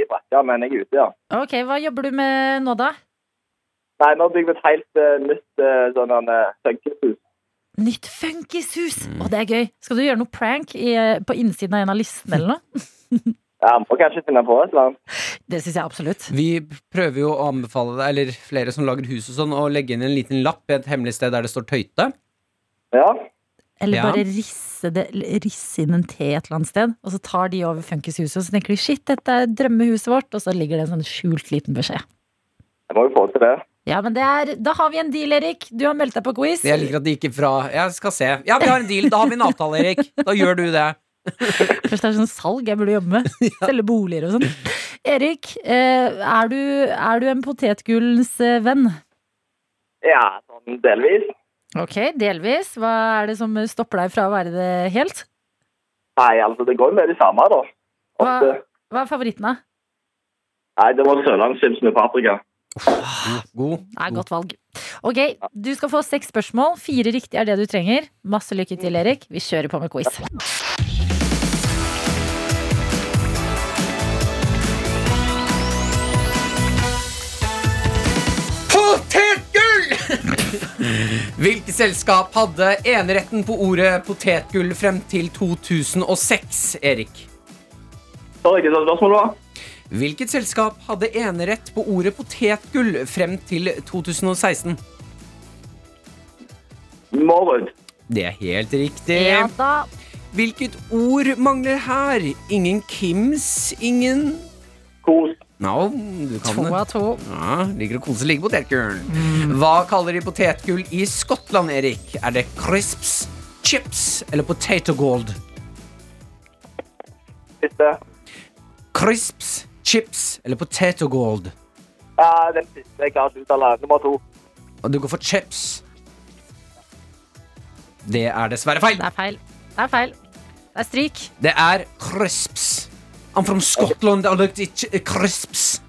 Speaker 6: i brakka, men jeg er ute, ja.
Speaker 3: Ok, Hva jobber du med nå, da?
Speaker 6: Nei, nå bygger vi et helt uh, nytt uh, sånn uh.
Speaker 3: Nytt funkishus! og det er gøy. Skal du gjøre noe prank i, på innsiden av en av listene eller noe?
Speaker 6: Ja, må kanskje finne på et eller annet.
Speaker 3: Det syns jeg absolutt.
Speaker 2: Vi prøver jo å anbefale deg, eller flere som lager hus og sånn, å legge inn en liten lapp i et hemmelig sted der det står Tøyte.
Speaker 6: Ja,
Speaker 3: Eller
Speaker 2: Ja.
Speaker 3: bare risse, det, risse inn en T et eller annet sted, og så tar de over funkishuset, og så tenker de shit, dette er drømmehuset vårt, og så ligger det en sånn skjult liten beskjed.
Speaker 6: jeg må jo få til det.
Speaker 3: Ja, men det er, Da har vi en deal, Erik. Du har meldt deg på quiz.
Speaker 2: Jeg liker at de gikk fra Jeg skal se. Ja, vi har en deal. Da har vi en avtale, Erik. Da gjør du det.
Speaker 3: Først er det sånn salg jeg burde jobbe med. Selge boliger og sånn. Erik, eh, er, du, er du en potetgullens eh, venn?
Speaker 6: Ja, sånn delvis.
Speaker 3: Ok, delvis. Hva er det som stopper deg fra å være det helt?
Speaker 6: Nei, altså, det går jo med det samme, da.
Speaker 3: Hva, hva er favoritten, da?
Speaker 6: Nei, det var sørlandschips med paprika.
Speaker 2: God.
Speaker 3: Det er godt valg. Ok, Du skal få seks spørsmål. Fire riktige er det du trenger. Masse lykke til, Erik. Vi kjører på med quiz.
Speaker 2: Potetgull! Hvilket selskap hadde eneretten på ordet potetgull frem til 2006, Erik?
Speaker 6: Det var ikke var spørsmålet var?
Speaker 2: Hvilket selskap hadde enerett på ordet potetgull frem til 2016?
Speaker 6: Morrud.
Speaker 2: Det er helt riktig.
Speaker 3: Ja da.
Speaker 2: Hvilket ord mangler her? Ingen Kims, ingen
Speaker 6: Kos.
Speaker 2: No, du kan
Speaker 3: To av to.
Speaker 2: Ja, liker å kose like potetgull. Hva kaller de potetgull i Skottland, Erik? Er det crisps, chips eller potato gold?
Speaker 9: Siste.
Speaker 2: Crisps, chips eller potato gold?
Speaker 9: Ja, den siste jeg klarer ikke å uttale. Nummer to.
Speaker 2: Og du går for chips. Det er dessverre feil.
Speaker 3: Det er feil. Det er feil. Det er stryk.
Speaker 2: Det er crisps. I'm from Scotland. I like crisps.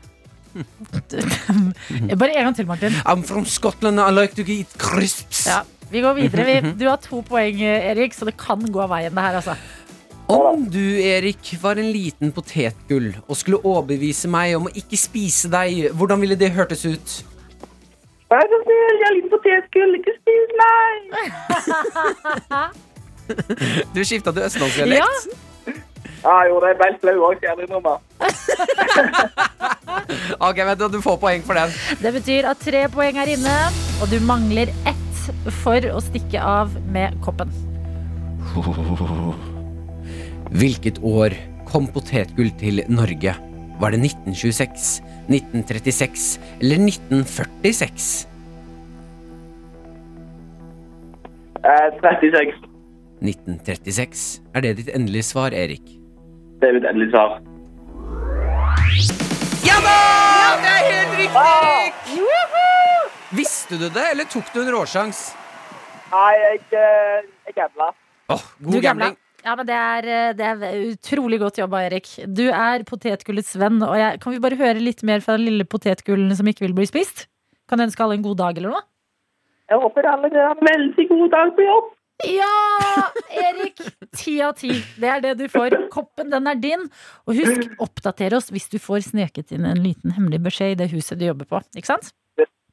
Speaker 3: Bare en gang til, Martin.
Speaker 2: I'm from Scotland. I like to eat crisps.
Speaker 3: Ja, vi går videre. Vi, du har to poeng, Erik, så det kan gå av veien, det her, altså.
Speaker 2: Om du, Erik, var en liten potetgull og skulle overbevise meg om å ikke spise deg, hvordan ville det hørtes ut?
Speaker 9: Vær så snill, jeg er litt potetgull, ikke spis meg!
Speaker 2: Du skifta til østlandsdialekt.
Speaker 9: Ja, ja, jo, det er flau òg.
Speaker 2: Ok, vet du, du får poeng for den.
Speaker 3: Det betyr at tre poeng er inne, og du mangler ett for å stikke av med koppen.
Speaker 2: Hvilket år kom potetgull til Norge? Var det 1926, 1936 eller 1946?
Speaker 9: Eh, 36.
Speaker 2: 1936. Er det ditt endelige svar, Erik?
Speaker 9: Det er mitt endelige svar.
Speaker 2: Ja da! Det er helt riktig! Visste du det, eller tok du en råsjans?
Speaker 9: Nei, jeg, eh, jeg gambla.
Speaker 3: Oh,
Speaker 2: god
Speaker 3: gamla.
Speaker 2: gambling.
Speaker 3: Ja, men det er, eh, det er utrolig godt jobba, Erik. Du er potetgullets venn. Og jeg, kan vi bare høre litt mer fra den lille potetgullen som ikke vil bli spist? Kan du ønske alle en god dag, eller noe?
Speaker 9: Jeg håper alle har en veldig god dag på jobb.
Speaker 3: Ja! Erik, ti av ti. Det er det du får. Koppen, den er din. Og husk, oppdater oss hvis du får sneket inn en liten hemmelig beskjed i det huset du jobber på. Ikke sant?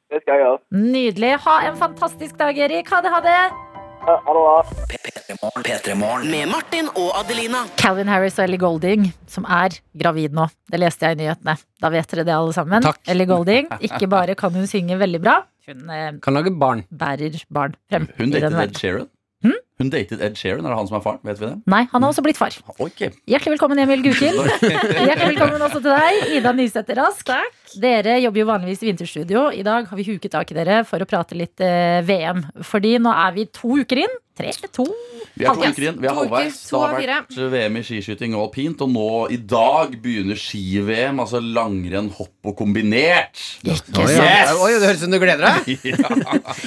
Speaker 9: Det skal jeg gjøre.
Speaker 3: Nydelig. Ha en fantastisk dag, Erik. Ha det, ha det.
Speaker 9: Ja, Ha det bra.
Speaker 1: P3morgen. P3morgen.
Speaker 4: Med Martin og Adelina.
Speaker 3: Calvin Harris og Ellie Golding, som er gravid nå. Det leste jeg i nyhetene. Da vet dere det, alle sammen.
Speaker 2: Takk.
Speaker 3: Ellie Golding. Ikke bare kan hun synge veldig bra, hun eh,
Speaker 2: Kan lage barn.
Speaker 3: bærer barn frem.
Speaker 10: Hun datet. Ed Sheeran.
Speaker 3: Hm?
Speaker 10: Hun datet Ed Sheeran, Er det han som er faren? Vet vi det?
Speaker 3: Nei, han har også blitt far.
Speaker 10: Okay.
Speaker 3: Hjertelig velkommen, Emil Gukild. Hjertelig velkommen også til deg, Ida Nysæter Rask. Dere jobber jo vanligvis i Vinterstudio. I dag har vi huket tak i dere for å prate litt eh, VM. Fordi nå er vi to uker inn. Tre, to
Speaker 10: Vi er to uker inn. Vi er halvveis. Det har vært VM i skiskyting og alpint, og nå i dag begynner ski-VM. Altså langrenn, hopp og kombinert.
Speaker 3: Yes!
Speaker 2: Oi, det høres ut som du gleder deg.
Speaker 10: Ja.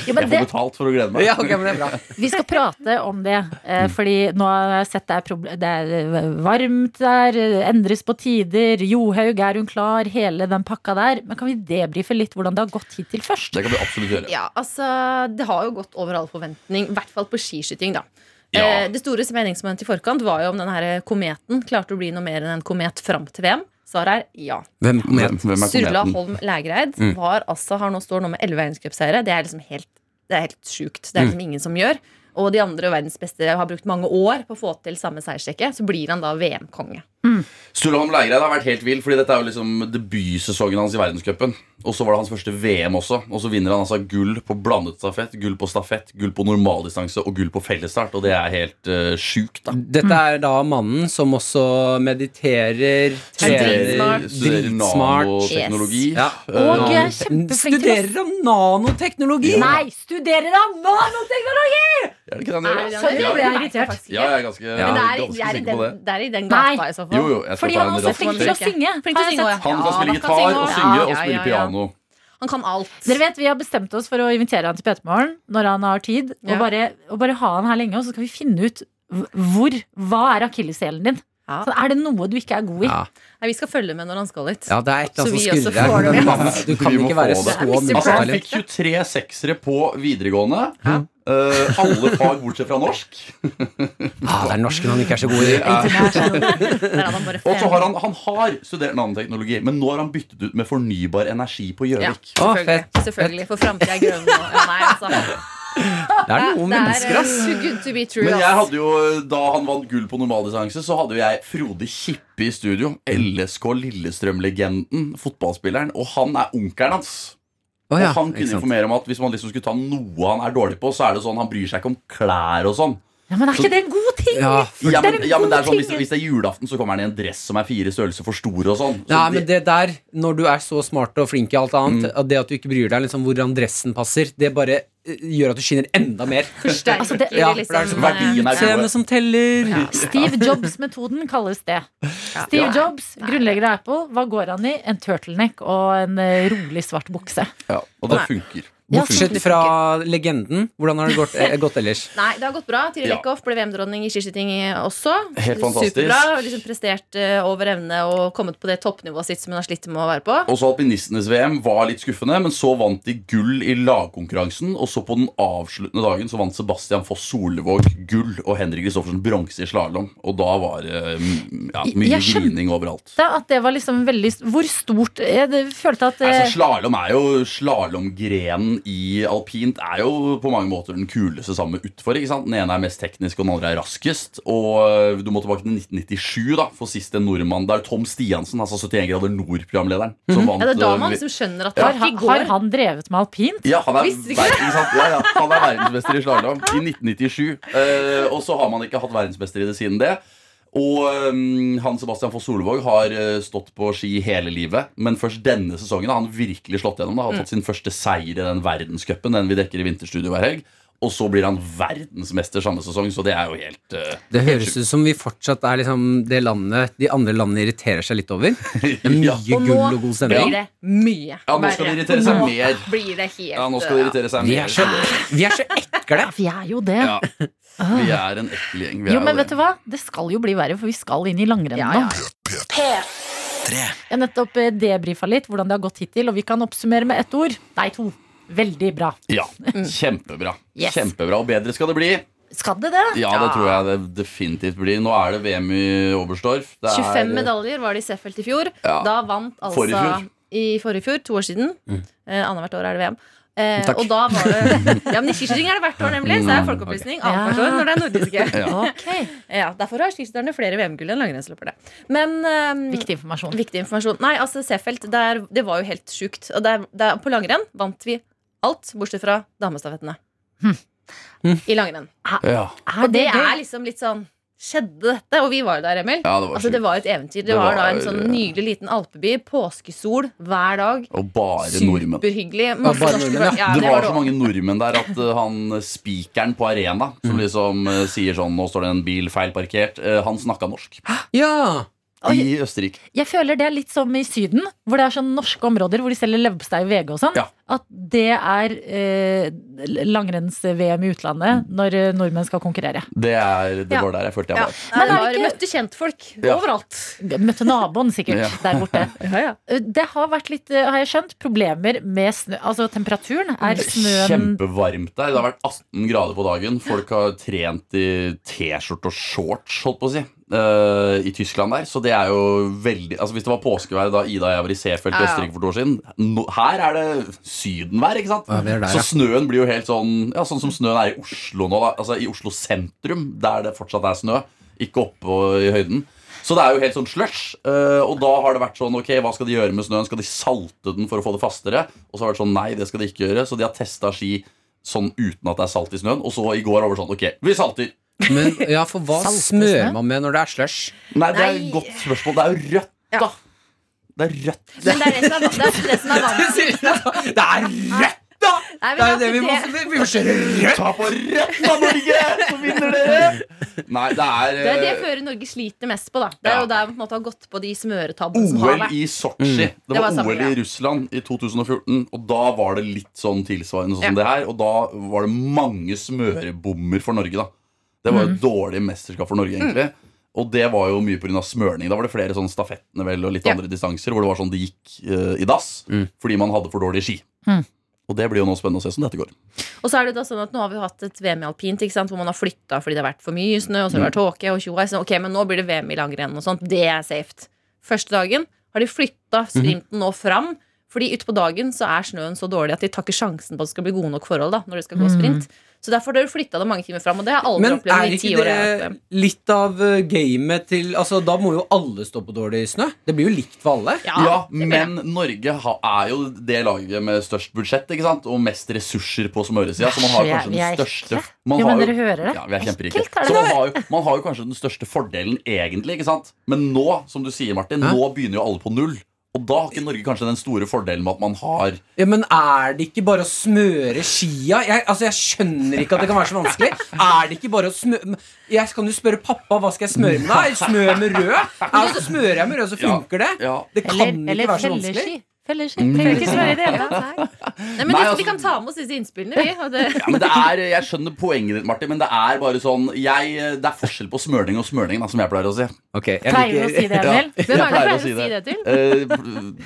Speaker 3: Jo, men
Speaker 10: Jeg
Speaker 3: det,
Speaker 10: får betalt for å glede meg.
Speaker 2: Ja, okay, men det er bra.
Speaker 3: Vi skal prate om det, eh, fordi nå har jeg sett det er, det er eh, varmt der, eh, endres på tider, Johaug, er hun klar, hele den pakka der. Men kan vi debrife litt hvordan det har gått hittil først?
Speaker 10: Det kan vi absolutt gjøre.
Speaker 11: Ja, altså, det har jo gått over all forventning, i hvert fall på skiskyting. da
Speaker 10: Ja.
Speaker 11: eh, Det store meningsmålet i forkant var jo om denne her kometen klarte å bli noe mer enn en komet fram til VM. Svaret er ja.
Speaker 2: Hvem
Speaker 10: Hvem, hvem er kometen?
Speaker 11: Holm Lægreid
Speaker 2: Mm.
Speaker 11: var altså, har nå står nå med elleve verdenscupseiere. Det er liksom helt det er helt sjukt. Det er liksom ingen som gjør. Og de andre verdens beste har brukt mange år på å få til samme seiersrekke. Så blir han da VM-konge.
Speaker 10: Sturla Holm Lægreid har vært helt vill, Fordi dette er jo liksom debutsesongen hans i verdenscupen. Og så var det hans første VM også. Og så vinner han altså gull på blandet stafett, gull på stafett, gull på normaldistanse og gull på fellesstart. Og det er helt uh, sjukt, da.
Speaker 2: Dette er da mannen som også mediterer, trener
Speaker 11: dritsmart.
Speaker 10: Studerer
Speaker 2: Yes.
Speaker 10: nanoteknologi.
Speaker 2: Ja.
Speaker 3: Og
Speaker 10: Eh,
Speaker 3: er kjempeflink
Speaker 2: Studerer han nanoteknologi?
Speaker 3: Nei, studerer han nanoteknologi!
Speaker 10: Er det ikke den
Speaker 11: Nei,
Speaker 10: gjør?
Speaker 11: det er-
Speaker 3: ble jeg
Speaker 11: Nei,
Speaker 3: irritert.
Speaker 11: faktisk ikke.
Speaker 10: Ja, jeg er ganske,
Speaker 11: Men det er,
Speaker 10: ganske
Speaker 11: det, er i
Speaker 10: sikker på det.
Speaker 11: det er i den gata, i så fall.
Speaker 10: Jo, jo, jeg skal
Speaker 3: Fordi
Speaker 10: ta
Speaker 3: han
Speaker 10: en
Speaker 3: er også
Speaker 10: rask
Speaker 3: flink til å synge.
Speaker 11: Flink til å synge
Speaker 10: Han kan spille
Speaker 11: han kan
Speaker 10: gitar
Speaker 11: synge
Speaker 10: og synge og
Speaker 11: ja,
Speaker 10: spille
Speaker 11: ja, ja.
Speaker 10: piano.
Speaker 11: Han kan alt.
Speaker 3: Dere vet, Vi har bestemt oss for å invitere han til P3morgen når han har tid. Og,
Speaker 11: Ja.
Speaker 3: bare, og bare ha han her lenge, og så skal vi finne ut hvor, hva er akilleshælen din.
Speaker 11: Ja.
Speaker 3: Så er det noe du ikke er god i?
Speaker 2: Ja.
Speaker 11: Nei, vi skal følge med når han skal hit.
Speaker 2: Ja, det er et eller
Speaker 11: Så
Speaker 2: annet
Speaker 11: vi
Speaker 2: som
Speaker 11: også
Speaker 2: skurrer
Speaker 11: får det
Speaker 2: Du kan, du kan ikke være så
Speaker 10: Altså, han fikk 23 seksere på videregående. Uh, alle fag bortsett fra norsk.
Speaker 2: Ah, det er norsken han ikke er så god i.
Speaker 10: Og så har han, han har studert nanoteknologi, men nå har han byttet ut med fornybar energi på Gjøvik.
Speaker 2: Ja,
Speaker 11: selvfølgelig. selvfølgelig. For framtida er grønn. nå. Ja, nei, altså.
Speaker 2: Det er noen
Speaker 11: er
Speaker 2: mennesker,
Speaker 11: eh,
Speaker 2: ass.
Speaker 11: too good to be true.
Speaker 10: Men jeg hadde jo, da han vant gull på normaldistanse, så hadde jo jeg Frode Kippe i studio. LSK Lillestrøm-legenden, fotballspilleren. Og han er onkelen hans.
Speaker 2: Ja,
Speaker 10: og han kunne informere om at hvis man liksom skulle ta noe han er dårlig på, så er det sånn han bryr seg ikke om klær og sånn.
Speaker 3: Ja, men er ikke det en god ting?
Speaker 2: Ja,
Speaker 10: Ja, men,
Speaker 3: Det er
Speaker 10: ja, men det er sånn, hvis, hvis det er julaften, så kommer han i en dress som er fire størrelser for stor. og sånn så
Speaker 2: Ja,
Speaker 10: det-
Speaker 2: men det der, når du er så smart og flink i alt annet,
Speaker 10: Mm.
Speaker 2: at det at du ikke bryr deg liksom hvordan dressen passer, det bare gjør at du skinner enda mer.
Speaker 11: Forsterker
Speaker 3: Altså, det-
Speaker 2: Ja,
Speaker 11: liksom,
Speaker 2: er liksom
Speaker 10: Verdien er
Speaker 2: som teller.
Speaker 3: Steve Jobs-metoden kalles det. Steve Jobs, grunnlegger av Apple, hva går han i? En turtleneck og en eh, rolig svart bukse.
Speaker 10: Ja, og det funker.
Speaker 2: Bortsett fra legenden. Hvordan har det gått, eh, gått ellers?
Speaker 11: Nei, det har gått bra. Tiril
Speaker 10: Ja.
Speaker 11: Eckhoff ble VM-dronning i skiskyting også.
Speaker 10: Helt fantastisk.
Speaker 11: Superbra. Liksom prestert uh, over evne og kommet på det toppnivået sitt som hun har slitt med å være på.
Speaker 10: Og så Alpinistenes VM var litt skuffende, men så vant de gull i lagkonkurransen. Og så på den avsluttende dagen så vant Sebastian Foss Solvåg gull og Henrik Kristoffersen bronse i slalåm. Og da var det uh, ja, mye
Speaker 3: Jeg
Speaker 10: grining overalt.
Speaker 3: At det var liksom veldig Hvor stort Jeg følte at uh,
Speaker 10: Altså, Slalåm er jo Slalåmgrenen i alpint er jo på mange måter den kuleste sammen med utfor. ikke sant? Den ene er mest teknisk, og den andre er raskest. Og øh, du må tilbake til 1997 da, for sist en nordmann. Det er Tom Stiansen, altså 71 grader nord-programlederen. som vant,
Speaker 11: Ja, det er da man liksom skjønner at det
Speaker 3: har, har han drevet med alpint?
Speaker 10: Ja, han er,
Speaker 11: Visste du ikke
Speaker 10: ver- ikke sant? Ja, ja, han er verdensmester i slalåm i 1997. Uh, og så har man ikke hatt verdensmester i det siden det. Og um, han Sebastian Foss Solvåg har uh, stått på ski hele livet. Men først denne sesongen har han virkelig slått gjennom. Da. Har tatt sin første seier i den verdenscupen, den vi dekker i Vinterstudio hver helg. Og så blir han verdensmester samme sesong, så det er jo helt uh,
Speaker 2: Det høres ut som vi fortsatt er liksom det landet de andre landene irriterer seg litt over. Det er mye
Speaker 10: Ja.
Speaker 2: Gull og god
Speaker 11: blir
Speaker 2: stemning.
Speaker 11: det mye
Speaker 10: Ja, nå skal de irritere seg mer.
Speaker 11: Blir det helt
Speaker 10: Ja, nå skal de irritere seg
Speaker 2: Vi
Speaker 10: mer.
Speaker 2: er så, vi er så ekle.
Speaker 3: Vi er jo det.
Speaker 10: Ja. Vi er en ekkel gjeng. Vi
Speaker 3: Jo, men vet du hva? Det skal jo bli verre, for vi skal inn i langrenn nå.
Speaker 11: ja,
Speaker 1: Tre.
Speaker 3: Jeg har nettopp eh, debrifa litt hvordan det har gått hittil, og vi kan oppsummere med ett ord. Nei, to. Veldig bra.
Speaker 10: Ja, kjempebra.
Speaker 3: Yes.
Speaker 10: Kjempebra, Og bedre skal det bli.
Speaker 3: Skal det det?
Speaker 10: Ja, det tror jeg det definitivt blir. Nå er det VM i Oberstdorf. 25 er-
Speaker 11: 25 medaljer var det i Seffelt i fjor.
Speaker 10: Ja.
Speaker 11: Da vant altså
Speaker 10: Forrige fjor.
Speaker 11: I forrige fjor, to år siden. Eh, Annethvert år er det VM. Eh,
Speaker 2: Takk.
Speaker 11: og da var det Ja, men i skiskyting er det hvert år, nemlig. Så det er folkeopplysning annethvert
Speaker 3: Ja.
Speaker 11: år når det er nordiske.
Speaker 10: Ja.
Speaker 3: Ok.
Speaker 11: Ja, derfor har skiskytterne flere VM-gull enn langrennsløpere. Men eh,
Speaker 3: Viktig informasjon.
Speaker 11: Viktig informasjon. Nei, altså Seefeld, det var jo helt sjukt. Og der, der, på langrenn vant vi alt, bortsett fra damestafettene. I langrenn.
Speaker 10: Ja.
Speaker 3: Er
Speaker 11: Og det er liksom litt sånn Skjedde dette? Og vi var jo der, Emil.
Speaker 10: Ja, det var
Speaker 11: altså, det var et eventyr. Det,
Speaker 10: Det
Speaker 11: var, da en sånn
Speaker 10: eh,
Speaker 11: nydelig liten alpeby. Påskesol hver dag.
Speaker 10: Og bare nordmenn.
Speaker 11: Superhyggelig.
Speaker 2: Ja, bare
Speaker 11: norske
Speaker 2: nordmenn.
Speaker 11: Ja,
Speaker 10: det var så mange nordmenn der at uh, han uh, spikeren på arena, som liksom uh, sier sånn Nå står det en bil feil parkert. uh, han snakka norsk.
Speaker 2: Ja!
Speaker 10: I Østerrike.
Speaker 3: Jeg føler det er litt som i Syden, hvor det er sånn norske områder hvor de selger leverpostei og VG og sånn.
Speaker 10: Ja.
Speaker 3: At det er eh, langrenns-VM i utlandet når eh, nordmenn skal konkurrere.
Speaker 10: Det, er, det
Speaker 11: Ja.
Speaker 10: var der jeg følte jeg var.
Speaker 11: Ja.
Speaker 3: Men
Speaker 11: har
Speaker 3: er det ikke-
Speaker 11: møtte kjentfolk
Speaker 10: Ja.
Speaker 11: overalt.
Speaker 3: Møtte naboen sikkert
Speaker 10: Ja.
Speaker 3: der borte.
Speaker 11: Ja, ja.
Speaker 3: Eh, Det har vært litt, eh, har jeg skjønt, problemer med snø. Altså temperaturen. Er snøen
Speaker 10: Kjempevarmt der. Det har vært 18 grader på dagen. Folk har trent i T-skjorte og shorts, holdt på å si. Eh, I Tyskland der. Så det er jo veldig Altså Hvis det var påskevær da Ida og jeg var i Seefeld i. Østerrike for to år siden no, Her er det sydenvær, ikke sant?
Speaker 2: Ja, er der,
Speaker 10: så
Speaker 2: ja.
Speaker 10: snøen blir jo helt sånn Ja, sånn som snøen er i Oslo nå. Da. Altså I Oslo sentrum, der det fortsatt er snø. Ikke oppe i høyden. Så det er jo helt sånn slush. eh, og da har det vært sånn Ok, hva skal de gjøre med snøen? Skal de salte den for å få det fastere? Og så har det vært sånn Nei, det skal de ikke gjøre. Så de har testa ski sånn uten at det er salt i snøen. Og så i går var det sånn Ok, vi salter.
Speaker 2: Men ja, for hva smører man med når det er slush?
Speaker 10: Nei, det er
Speaker 11: Nei.
Speaker 10: et godt spørsmål. Det er jo rødt,
Speaker 11: Ja.
Speaker 10: da. Det er rødt.
Speaker 11: Men det er det som er, det er det som er.
Speaker 2: Det er rødt, da!
Speaker 11: Nei, men
Speaker 2: Det er jo
Speaker 11: altså,
Speaker 2: det vi må
Speaker 11: se
Speaker 2: Vi må kjøre rødt!
Speaker 10: Ta på rødt, da, Norge! Så vinner dere! Nei, det er,
Speaker 11: Det er det
Speaker 10: eh,
Speaker 11: Norge sliter mest på. da Det er
Speaker 10: Ja.
Speaker 11: jo der man på en måte har gått på de smøretabbene som har
Speaker 10: OL
Speaker 11: vært.
Speaker 10: i Sotsji. Det
Speaker 11: Det
Speaker 10: var
Speaker 11: var samme
Speaker 10: OL i
Speaker 11: greia.
Speaker 10: Russland i 2014. Og da var det litt sånn tilsvarende sånn som det her. Og da var det mange smørebommer for Norge, da. Det var jo et dårlig mesterskap for Norge, egentlig. Og det var jo mye pga. smørning. Da var det flere sånn stafettene vel, og litt
Speaker 11: Ja.
Speaker 10: andre distanser hvor det var sånn det gikk uh, i dass
Speaker 2: Mm.
Speaker 10: fordi man hadde for dårlige ski.
Speaker 3: Mm.
Speaker 10: Og det blir jo nå spennende å se som dette går.
Speaker 11: Og så er det da sånn at nå har vi hatt et VM i alpint ikke sant? hvor man har flytta fordi det har vært for mye snø. Og så har det vært tåke og tjoa. Så, Ok, men nå blir det VM i langrenn og sånt. Det er safe. Første dagen har de flytta sprinten nå fram Fordi utpå dagen så er snøen så dårlig at de tar ikke sjansen på at det skal bli gode nok forhold da når det skal gå sprint. Så derfor har dere flytta det mange timer fram, og det har jeg aldri
Speaker 2: Men
Speaker 11: opplevd
Speaker 2: er
Speaker 11: i ti
Speaker 2: ikke
Speaker 11: Men er ikke
Speaker 2: det litt av eh, gamet til Altså, Da må jo alle stå på dårlig snø. Det blir jo likt for alle.
Speaker 10: Ja, men Norge er jo det laget med størst budsjett ikke sant? og mest ressurser på smøresida. Så man har
Speaker 3: er-
Speaker 10: kanskje den største man
Speaker 3: Jo,
Speaker 10: har
Speaker 3: men dere hører det.
Speaker 10: Ja, vi er kjemperike.
Speaker 3: Er.
Speaker 10: Så man har, jo, man har jo kanskje den største fordelen egentlig. ikke sant? Men nå, som du sier, Martin, nå begynner jo alle på null. Og da har ikke Norge kanskje den store fordelen med at man har
Speaker 2: Ja, Men er det ikke bare å smøre skia? Jeg, altså, jeg skjønner ikke at det kan være så vanskelig. Er det ikke bare å smøre Jeg kan jo spørre pappa hva skal jeg smøre med. da? Smør med rød? Ja, så smører jeg med rød, så funker det.
Speaker 10: Ja.
Speaker 2: Det kan
Speaker 3: Eller,
Speaker 2: ikke
Speaker 3: eller
Speaker 2: være så vanskelig.
Speaker 3: Felleski. Trenger ikke smøre i det hele tatt.
Speaker 11: Nei, men
Speaker 10: Nei, altså-
Speaker 11: Vi kan ta med oss disse innspillene, vi. Og det,
Speaker 10: ja, men det er, Jeg skjønner poenget ditt, Martin, men det er bare sånn jeg, Det er forskjell på smørning og smørning, da, som jeg pleier å si.
Speaker 2: Okay, jeg
Speaker 3: Pleier du å si det, Emil?
Speaker 10: Ja,
Speaker 11: Hvem er det du
Speaker 10: pleier
Speaker 11: å si det til?
Speaker 10: Eh,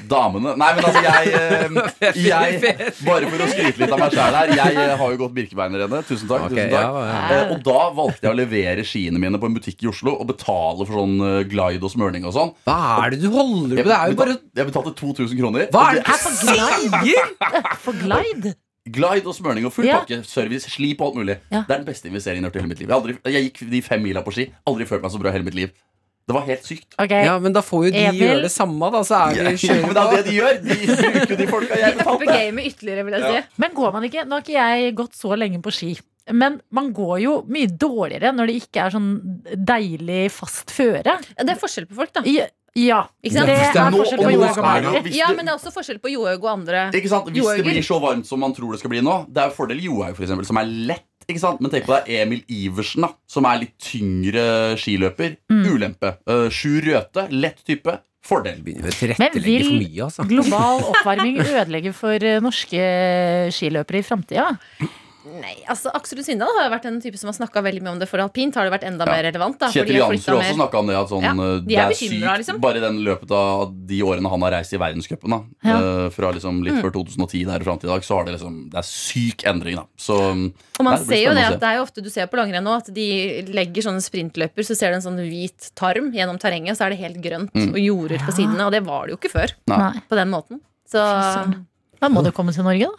Speaker 10: damene Nei, men altså, jeg, eh, jeg Bare for å skryte litt av meg sjæl her. Jeg eh, har jo gått Birkebeinerrennet. Tusen takk.
Speaker 2: Okay,
Speaker 10: tusen takk.
Speaker 2: ja, ja.
Speaker 10: Eh, og da valgte jeg å levere skiene mine på en butikk i Oslo og betale for sånn eh, glide og smørning og sånn.
Speaker 2: Hva er det du holder på? Det er jo bare
Speaker 10: jeg betalte 2000 kroner.
Speaker 2: Hva er
Speaker 10: det-
Speaker 2: det for greier?
Speaker 3: For glide.
Speaker 10: Glide og smørning og full
Speaker 3: Ja.
Speaker 10: pakke. Service, slip og alt mulig.
Speaker 3: Ja.
Speaker 10: Det er den beste investeringen jeg har gjort i hele mitt liv. Jeg, aldri, jeg gikk de fem mila på ski. Aldri følt meg så bra i hele mitt liv. Det var helt sykt.
Speaker 3: Okay.
Speaker 2: Ja, men da får jo de
Speaker 3: Emil.
Speaker 2: gjøre det samme, da. Så er
Speaker 10: Ja,
Speaker 2: vi
Speaker 10: men det er det de gjør. De bruker jo de folka jeg betalte.
Speaker 11: gamet ytterligere, vil jeg si.
Speaker 3: Men går man ikke Nå har ikke jeg gått så lenge på ski. Men man går jo mye dårligere når det ikke er sånn deilig fast føre.
Speaker 11: Ja, det er forskjell på folk, da.
Speaker 3: Ja, ja.
Speaker 11: Ikke sant?
Speaker 3: det
Speaker 10: det er
Speaker 3: er
Speaker 10: nå-
Speaker 3: forskjell på Johaug og
Speaker 10: hvis
Speaker 11: Ja, men det er også forskjell på Johaug og andre.
Speaker 10: Ikke sant? Hvis det blir så varmt som man tror det skal bli nå Det er jo fordel Johaug, for eksempel, som er lett. Ikke sant? Men tenk på er Emil Iversen, da som er litt tyngre skiløper.
Speaker 3: Mm.
Speaker 10: Ulempe. Uh, Sjur Røthe, lett type. Fordel.
Speaker 2: Begynner å
Speaker 3: Men
Speaker 2: tilrettelegge for
Speaker 3: vil
Speaker 2: mye, altså.
Speaker 3: global oppvarming ødelegge for eh, norske skiløpere i framtida?
Speaker 11: Nei, altså Aksel Lund Svindal har jo vært en type som har snakka veldig mye om det for alpint. Har det vært enda
Speaker 10: Ja.
Speaker 11: mer relevant? da
Speaker 10: Kjetil Jansrud
Speaker 11: har
Speaker 10: også
Speaker 11: mer-
Speaker 10: snakka om det. At sånn,
Speaker 11: Ja,
Speaker 10: uh,
Speaker 11: de
Speaker 10: det
Speaker 11: er
Speaker 10: er sykt
Speaker 11: liksom.
Speaker 10: Bare i den løpet av de årene han har reist i verdenscupen.
Speaker 3: Ja.
Speaker 10: uh, Fra liksom litt
Speaker 11: Mm.
Speaker 10: før 2010 der og fram til i dag, så har det liksom Det er syk endring, da. Så
Speaker 11: Og man
Speaker 10: Nei,
Speaker 11: ser jo det at det er jo ofte du ser på langrenn nå, at de legger sånne sprintløper, så ser du en sånn hvit tarm gjennom terrenget, så er det helt grønt
Speaker 10: Mm.
Speaker 11: og jorder på sidene. Og det var det jo ikke før.
Speaker 10: Nei.
Speaker 11: På den måten. Så
Speaker 3: så Da må det komme til Norge, da.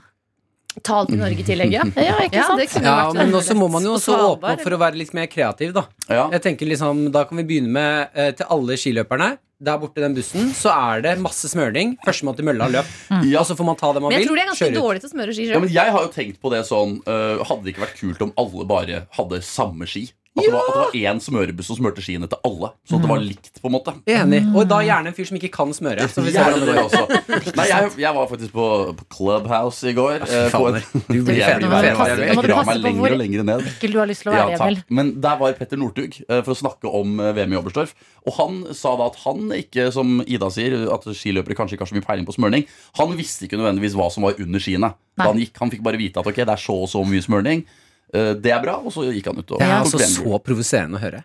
Speaker 11: Ta alt i Norge i tillegg, ja.
Speaker 3: Ja, ikke sant?
Speaker 2: Ja,
Speaker 11: Ja,
Speaker 2: men også må man jo også åpne opp for å være litt mer kreativ, da.
Speaker 10: ja.
Speaker 2: Jeg tenker liksom, Da kan vi begynne med eh, til alle skiløperne. Der borte i den bussen så er det masse smøring. Førstemann til mølla løp.
Speaker 10: Ja.
Speaker 2: Og så får man ta det man
Speaker 11: Men jeg
Speaker 2: vil.
Speaker 11: tror de er ganske
Speaker 2: kjøre ut.
Speaker 11: dårlige til å smøre ski
Speaker 10: Ja, men jeg har jo tenkt på det sånn øh, Hadde det ikke vært kult om alle bare hadde samme ski? At det, var, at det var én smørebuss som smurte skiene til alle. Så at det var likt, på en måte.
Speaker 2: Enig. Og da gjerne en fyr som ikke kan smøre. Så vi ser det
Speaker 10: også. Nei, jeg, jeg var faktisk på, på Clubhouse i går. eh, på
Speaker 2: Du blir
Speaker 10: Jeg
Speaker 2: fet.
Speaker 10: blir
Speaker 2: Nå må du passe-
Speaker 10: Jeg- Jeg
Speaker 3: du passe
Speaker 10: meg
Speaker 3: på
Speaker 10: lenger
Speaker 3: hvor-
Speaker 10: og lenger ned.
Speaker 3: Ekkel du har lyst til å være,
Speaker 10: Ja,
Speaker 3: Emil.
Speaker 10: Men der var Petter Northug eh, for å snakke om eh, VM i Oberstdorf. Og han sa da at han ikke, som Ida sier, at skiløpere kanskje ikke har så mye peiling på smørning. Han visste ikke nødvendigvis hva som var under skiene. Da han gikk, han fikk bare vite at ok, det er så og så mye smørning. Eh, Det er bra, og så gikk han ut og
Speaker 2: Det er altså så provoserende å høre.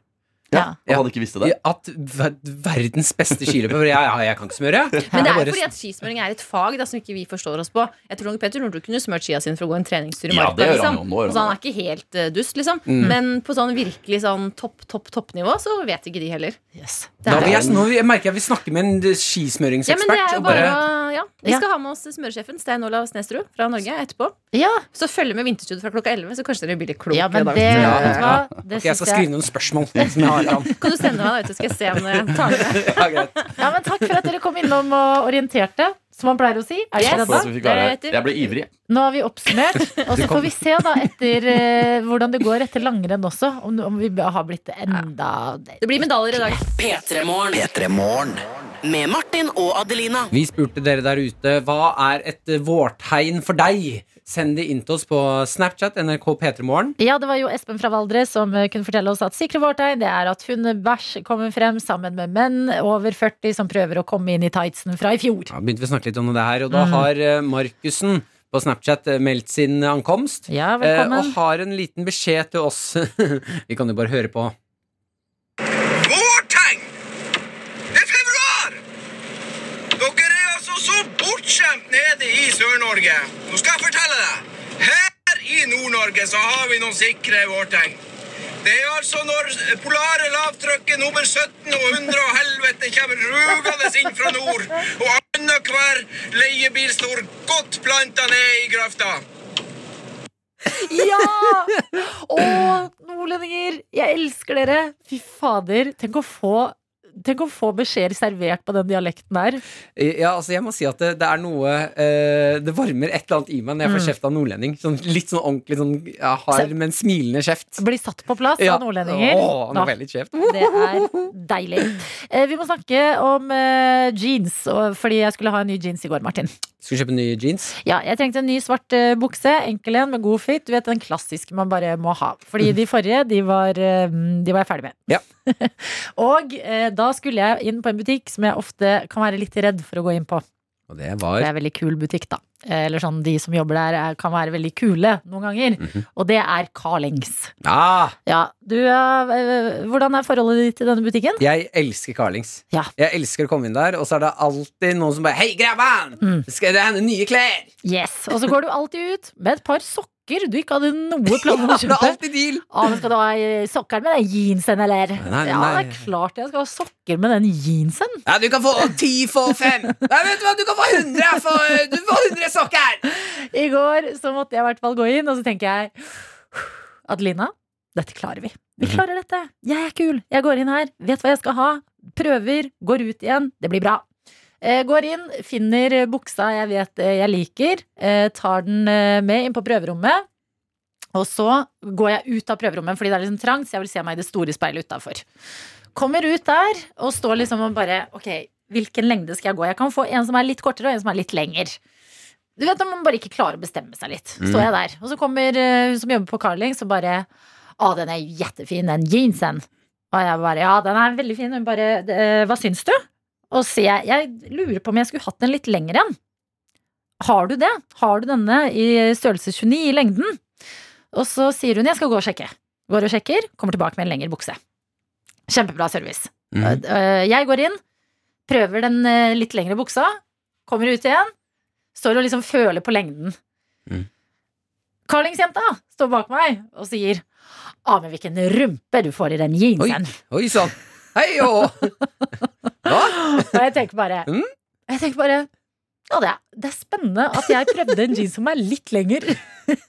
Speaker 10: Ja, og han ikke visste det.
Speaker 2: At ver verdens beste skiløper Ja, jeg, jeg kan ikke smøre.
Speaker 11: Men det er jo fordi at skismøring er et fag da, som ikke vi forstår oss på. Jeg tror nok Petter Northug kunne smurt skia sine for å gå en treningstur i
Speaker 10: Ja,
Speaker 11: marka.
Speaker 10: det gjør han
Speaker 11: liksom.
Speaker 10: jo, nå gjør
Speaker 11: Så han er ikke helt eh, dust, liksom.
Speaker 2: Mm.
Speaker 11: Men på sånn virkelig sånn topp, topp, toppnivå så vet ikke de heller.
Speaker 3: Yes.
Speaker 2: Da vil jeg,
Speaker 11: er-
Speaker 2: nå jeg merker jeg vi snakker med en
Speaker 11: ja, men det
Speaker 2: skismøringsekspert.
Speaker 11: er jo
Speaker 2: og
Speaker 11: bare å ja. Vi
Speaker 3: Ja.
Speaker 11: skal ha med oss smøresjefen Stein Olav Snesrud fra Norge etterpå.
Speaker 3: Ja,
Speaker 11: Så følg med Vinterstudio fra klokka 11, så kanskje dere blir litt kloke.
Speaker 3: ja men det,
Speaker 2: Ja.
Speaker 3: vet du hva? det
Speaker 2: Ok, jeg skal
Speaker 3: synes
Speaker 2: skrive noen spørsmål. Som jeg har kan.
Speaker 11: Kan du sende meg da så skal jeg se om jeg tar det.
Speaker 2: Ja, greit.
Speaker 3: Ja, men Takk for at dere kom innom og orienterte, som man pleier å si. Er dere
Speaker 10: For at
Speaker 3: redde?
Speaker 10: vi fikk være her.
Speaker 11: Er
Speaker 10: Jeg ble ivrig.
Speaker 3: Nå har vi oppsummert, og så får vi se da etter eh, hvordan det går etter langrenn også. Om, om vi har blitt enda
Speaker 11: Det blir medaljer i dag.
Speaker 4: P3 Morgen
Speaker 1: P3 Morgen.
Speaker 4: med Martin og Adelina.
Speaker 2: Vi spurte dere der ute hva er et vårtegn for deg. Send det inn til oss på Snapchat, NRK P3morgen.
Speaker 3: Ja, det var jo Espen fra Valdres som eh, kunne fortelle oss at sikre vårtegn det er at hundebæsj kommer frem sammen med menn over 40 som prøver å komme inn i tightsen fra i fjor.
Speaker 2: Ja, begynte vi å snakke litt om det her, og da har eh, Markussen på Snapchat eh, meldt sin ankomst.
Speaker 3: Ja,
Speaker 2: eh,
Speaker 3: velkommen.
Speaker 2: Og har en liten beskjed til oss. vi kan jo bare høre på.
Speaker 5: Vårtegn! Det er februar! Dere er altså så bortskjemt i Sør-Norge. Nå skal jeg fortelle deg. Her i Nord-Norge så har vi noen sikre vårtegn. Det er altså når polare lavtrykket nummer 17 og 100 og helvete kommer rugende inn fra nord, og annenhver hver leiebil står godt planta ned i grøfta.
Speaker 3: Ja! Å, nordlendinger! Jeg elsker dere! Fy fader. Tenk å få Tenk å få beskjeder servert på den dialekten der.
Speaker 2: Ja, altså jeg må si at det, det er noe eh, Det varmer et eller annet i meg når jeg får
Speaker 3: Mm.
Speaker 2: kjeft av nordlending. Sånn, litt sånn ordentlig sånn ja, hard, men smilende kjeft.
Speaker 3: Blir satt på plass
Speaker 2: Ja.
Speaker 3: av nordlendinger.
Speaker 2: Åh, nå veldig kjeft.
Speaker 3: Det er deilig. Eh, vi må snakke om eh, jeans, fordi jeg skulle ha en ny jeans i går, Martin.
Speaker 2: Skal du kjøpe nye jeans?
Speaker 3: Ja, jeg trengte en ny svart uh, bukse. Enkel en med god fit. Du vet den klassiske man bare må ha. Fordi de forrige, de var, uh, de var jeg ferdig med.
Speaker 2: Ja.
Speaker 3: og uh, da skulle jeg inn på en butikk som jeg ofte kan være litt redd for å gå inn på.
Speaker 2: Og det
Speaker 3: Det er en veldig kul butikk, da. Eller sånn, de som jobber der er, kan være veldig kule noen ganger.
Speaker 2: Mhm.
Speaker 3: Og det er Carlings.
Speaker 2: ah,
Speaker 3: Ja, du, eh, hvordan er forholdet ditt til denne butikken?
Speaker 2: Jeg elsker Carlings.
Speaker 3: Ja.
Speaker 2: Jeg elsker å komme inn der, og så er det alltid noen som bare Hei, grabban!
Speaker 3: Mm.
Speaker 2: Skal det hende nye klær?
Speaker 3: Yes, Og så går du alltid ut med et par sokker du ikke hadde noe planer om å
Speaker 2: det er alltid deal!
Speaker 3: Å, men skal du ha sokker med den jeansen, eller?
Speaker 2: Nei, nei,
Speaker 3: Ja, det er klart jeg skal ha sokker med den jeansen.
Speaker 2: Ja, du kan få ti for fem! Nei, vet du hva, du kan få hundre for Du får hundre sokker!
Speaker 3: I går så måtte jeg i hvert fall gå inn, og så tenker jeg Adelina, dette klarer vi. Vi
Speaker 2: Mhm.
Speaker 3: klarer dette. Jeg er kul. Jeg går inn her, vet hva jeg skal ha. Prøver, går ut igjen. Det blir bra. Eh, går inn, finner buksa jeg vet eh, jeg liker, eh, tar den med inn på prøverommet. Og så går jeg ut av prøverommet fordi det er liksom trangt, så jeg vil se meg i det store speilet utafor. Kommer ut der og står liksom og bare Ok, hvilken lengde skal jeg gå? Jeg kan få en som er litt kortere, og en som er litt lenger. Du vet når man bare ikke klarer å bestemme seg litt.
Speaker 2: Mm.
Speaker 3: Står jeg der. Og så kommer hun som jobber på Carling, så bare Å, den er jettefin, den jeansen. Og jeg bare Ja, den er veldig fin. Hun bare «Eh, Hva syns du? Og så sier jeg Jeg lurer på om jeg skulle hatt den litt lengre en. Har du det? Har du denne i størrelse 29 i lengden? Og så sier hun jeg skal gå og sjekke. Går og sjekker, kommer tilbake med en lengre bukse. Kjempebra service. Øh, Jeg går inn, prøver den øh, litt lengre buksa, kommer ut igjen, står og liksom føler på lengden.
Speaker 2: Mm.
Speaker 3: Carlingsjenta står bak meg og sier ah, men hvilken rumpe du får i den jeansen.
Speaker 2: oi oi sann. Hei og Hva?
Speaker 3: Og jeg tenker bare
Speaker 2: mm?
Speaker 3: Jeg tenker bare ja, det, er, det er spennende at jeg prøvde en jeans som er litt lenger.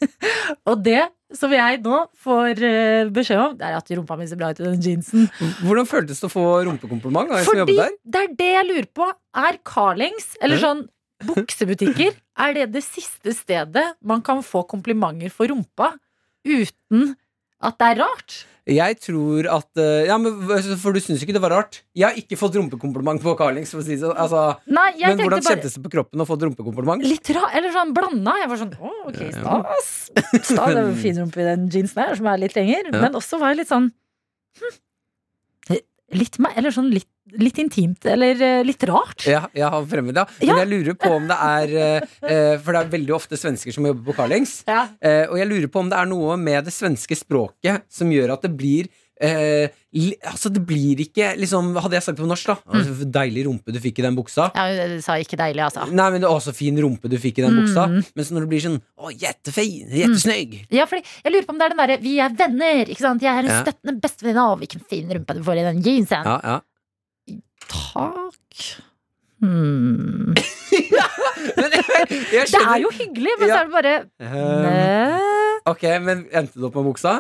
Speaker 3: og det som jeg nå får øh, beskjed om, det er at rumpa mi ser bra ut i den jeansen.
Speaker 2: Hvordan føltes det å få rumpekompliment
Speaker 3: Fordi
Speaker 2: der?
Speaker 3: det er det jeg lurer på. Er Carlings, eller sånn buksebutikker, er det det siste stedet man kan få komplimenter for rumpa uten at det er rart?
Speaker 2: Jeg tror at eh, Ja, men For du syns ikke det var rart? Jeg har ikke fått rumpekompliment på Carlings. For å si det. sånn. altså,
Speaker 3: Nei,
Speaker 2: men hvordan
Speaker 3: bare
Speaker 2: kjentes det på kroppen å få et rumpekompliment?
Speaker 3: Litt rart, eller sånn blanda. Jeg var sånn å, ok, stas. Stas, er fin rumpe i den jeansen her, som er litt lenger.
Speaker 2: Ja.
Speaker 3: Men også var jeg litt sånn hm, Litt, meg, eller sånn litt, litt intimt, eller eh, litt rart.
Speaker 2: Ja, jeg har fremmed, ja. Men
Speaker 3: Ja.
Speaker 2: jeg lurer på om det er eh, eh, For det er veldig ofte svensker som jobber på Carlings.
Speaker 3: Ja.
Speaker 2: Og jeg lurer på om det er noe med det svenske språket som gjør at det blir eh, li, Altså, det blir ikke liksom Hadde jeg sagt det på norsk, da altså, Deilig rumpe du fikk i den buksa.
Speaker 3: Ja, du sa ikke deilig, altså.
Speaker 2: Nei, men det var så fin rumpe du fikk i den buksa.
Speaker 3: Men
Speaker 2: så når det blir sånn Å, jettefin, jettesnygg.
Speaker 3: Ja, fordi jeg lurer på om det er den derre 'vi er venner', ikke sant? Jeg er en
Speaker 2: Ja.
Speaker 3: støttende bestevenninne av hvilken fin rumpe du får i den jeansen.
Speaker 2: Ja, ja.
Speaker 3: Takk. Hmm.
Speaker 2: Men jeg, jeg
Speaker 3: Det er jo hyggelig, men så er det bare
Speaker 2: Um, Ok, men endte du opp med buksa?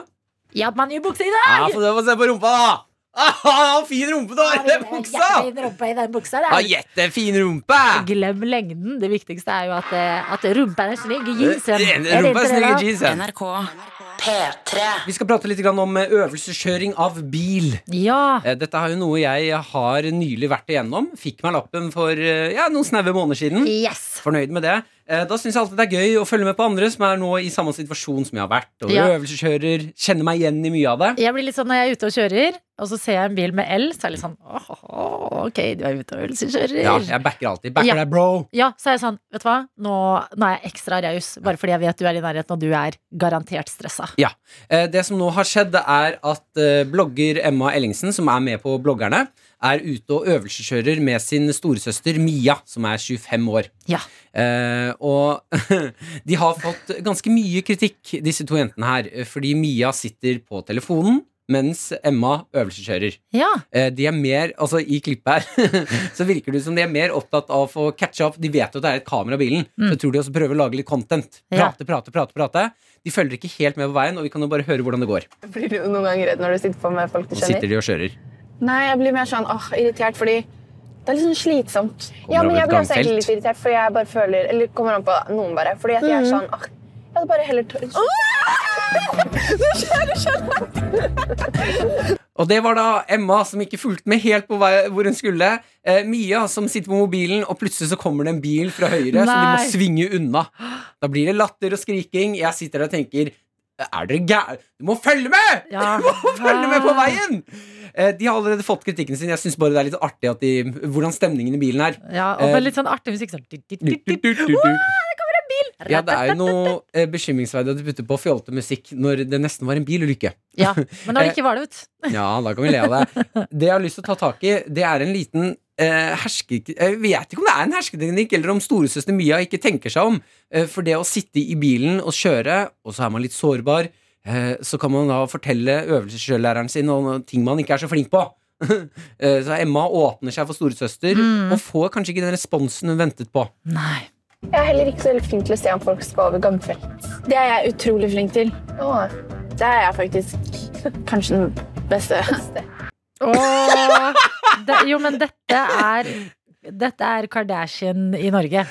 Speaker 3: Ja, man gjør bukse i
Speaker 2: Ja,
Speaker 3: dag!
Speaker 2: få få se på rumpa, da! Ah, fin rumpe du har i den buksa!
Speaker 3: Jettefin rumpe i den buksa.
Speaker 2: Ah,
Speaker 3: der.
Speaker 2: Jettefin rumpe!
Speaker 3: Glem lengden. Det viktigste er jo at, eh, at rumpa er snygg jeansen.
Speaker 2: Eh,
Speaker 3: Er det
Speaker 2: Rumpa er snygg i jeansen.
Speaker 4: NRK P3.
Speaker 2: Vi skal prate litt om eh, øvelseskjøring av bil.
Speaker 3: Ja.
Speaker 2: Eh, Dette er jo noe jeg har nylig vært igjennom. Fikk meg lappen for eh, ja, noen snaue måneder siden.
Speaker 3: Yes.
Speaker 2: Fornøyd med det. Eh, Da syns jeg alltid det er gøy å følge med på andre som er nå i samme situasjon som jeg har vært. Og
Speaker 3: Ja.
Speaker 2: øvelseskjører. Kjenner meg igjen i mye av det.
Speaker 3: Jeg blir litt sånn når jeg er ute og kjører, og så ser jeg en bil med L, så er jeg litt sånn åh, Ok, du er ute og øvelseskjører.
Speaker 2: Ja, jeg backer alltid. Backer
Speaker 3: Ja.
Speaker 2: deg, bro.
Speaker 3: Ja, så er jeg sånn, vet du hva, nå, nå er jeg ekstra raus, bare fordi jeg vet du er i nærheten, og du er garantert stressa.
Speaker 2: Ja. Eh, Det som nå har skjedd, det er at eh, blogger Emma Ellingsen, som er med på bloggerne, er ute og øvelseskjører med sin storesøster Mia, som er 25 år.
Speaker 3: Ja.
Speaker 2: Eh, og de har fått ganske mye kritikk, disse to jentene her, fordi Mia sitter på telefonen mens Emma øvelseskjører.
Speaker 3: Ja.
Speaker 2: Eh, De er mer, altså I klippet her så virker det som de er mer opptatt av å få catcha opp. De vet jo at det er et kamera i bilen, så jeg tror de også prøver å lage litt content.
Speaker 3: Ja.
Speaker 2: Prate, prate, prate. prate De følger ikke helt med på veien, og vi kan jo bare høre hvordan det går.
Speaker 12: Blir du noen gang redd når du sitter på med folk du
Speaker 2: kjenner. Nå
Speaker 12: sitter
Speaker 2: de og kjører.
Speaker 12: Nei, jeg blir mer sånn åh, irritert fordi det er litt sånn slitsomt.
Speaker 2: Kommer
Speaker 12: Ja, men jeg blir også egentlig litt irritert, fordi jeg bare føler Eller kommer an på noen, bare. Fordi at jeg er
Speaker 3: Mhm.
Speaker 12: sånn åh, jeg hadde bare heller tørt. Nå det skjønner
Speaker 2: Og det var da Emma som ikke fulgte med helt på vei, hvor hun skulle. Eh, Mia som sitter på mobilen, og plutselig så kommer det en bil fra høyre så de må svinge unna. Da blir det latter og skriking. Jeg sitter der og tenker Er dere gærne? Du må følge med!
Speaker 3: Ja.
Speaker 2: Du må følge med på veien! Eh, de har allerede fått kritikken sin. Jeg syns bare det er litt artig at de, hvordan stemningen i bilen er.
Speaker 3: Ja, og
Speaker 2: det
Speaker 3: med litt sånn artig musikk. Sånn.
Speaker 2: du, du, du, du. Ja, det er jo noe eh, bekymringsverdig at du putter på fjollete musikk når det nesten var en bilulykke.
Speaker 3: Ja, men når det ikke var det, vet.
Speaker 2: Ja, da kan vi le av det. Det jeg har lyst til å ta tak i, det er en liten eh, herske... Jeg vet ikke om det er en hersketeknikk, eller om storesøster Mia ikke tenker seg om. Eh, for det å sitte i bilen og kjøre, og så er man litt sårbar, eh, så kan man da fortelle øvelseskjørelæreren sin om ting man ikke er så flink på. Eh, så Emma åpner seg for storesøster, og får kanskje ikke den responsen hun ventet på.
Speaker 3: Nei.
Speaker 12: Jeg er heller ikke så veldig flink til å se om folk skal over gangfelt. Det er jeg utrolig flink til. Det er jeg faktisk kanskje den beste.
Speaker 3: Åh, det, jo, men dette er Dette er Kardashian i Norge.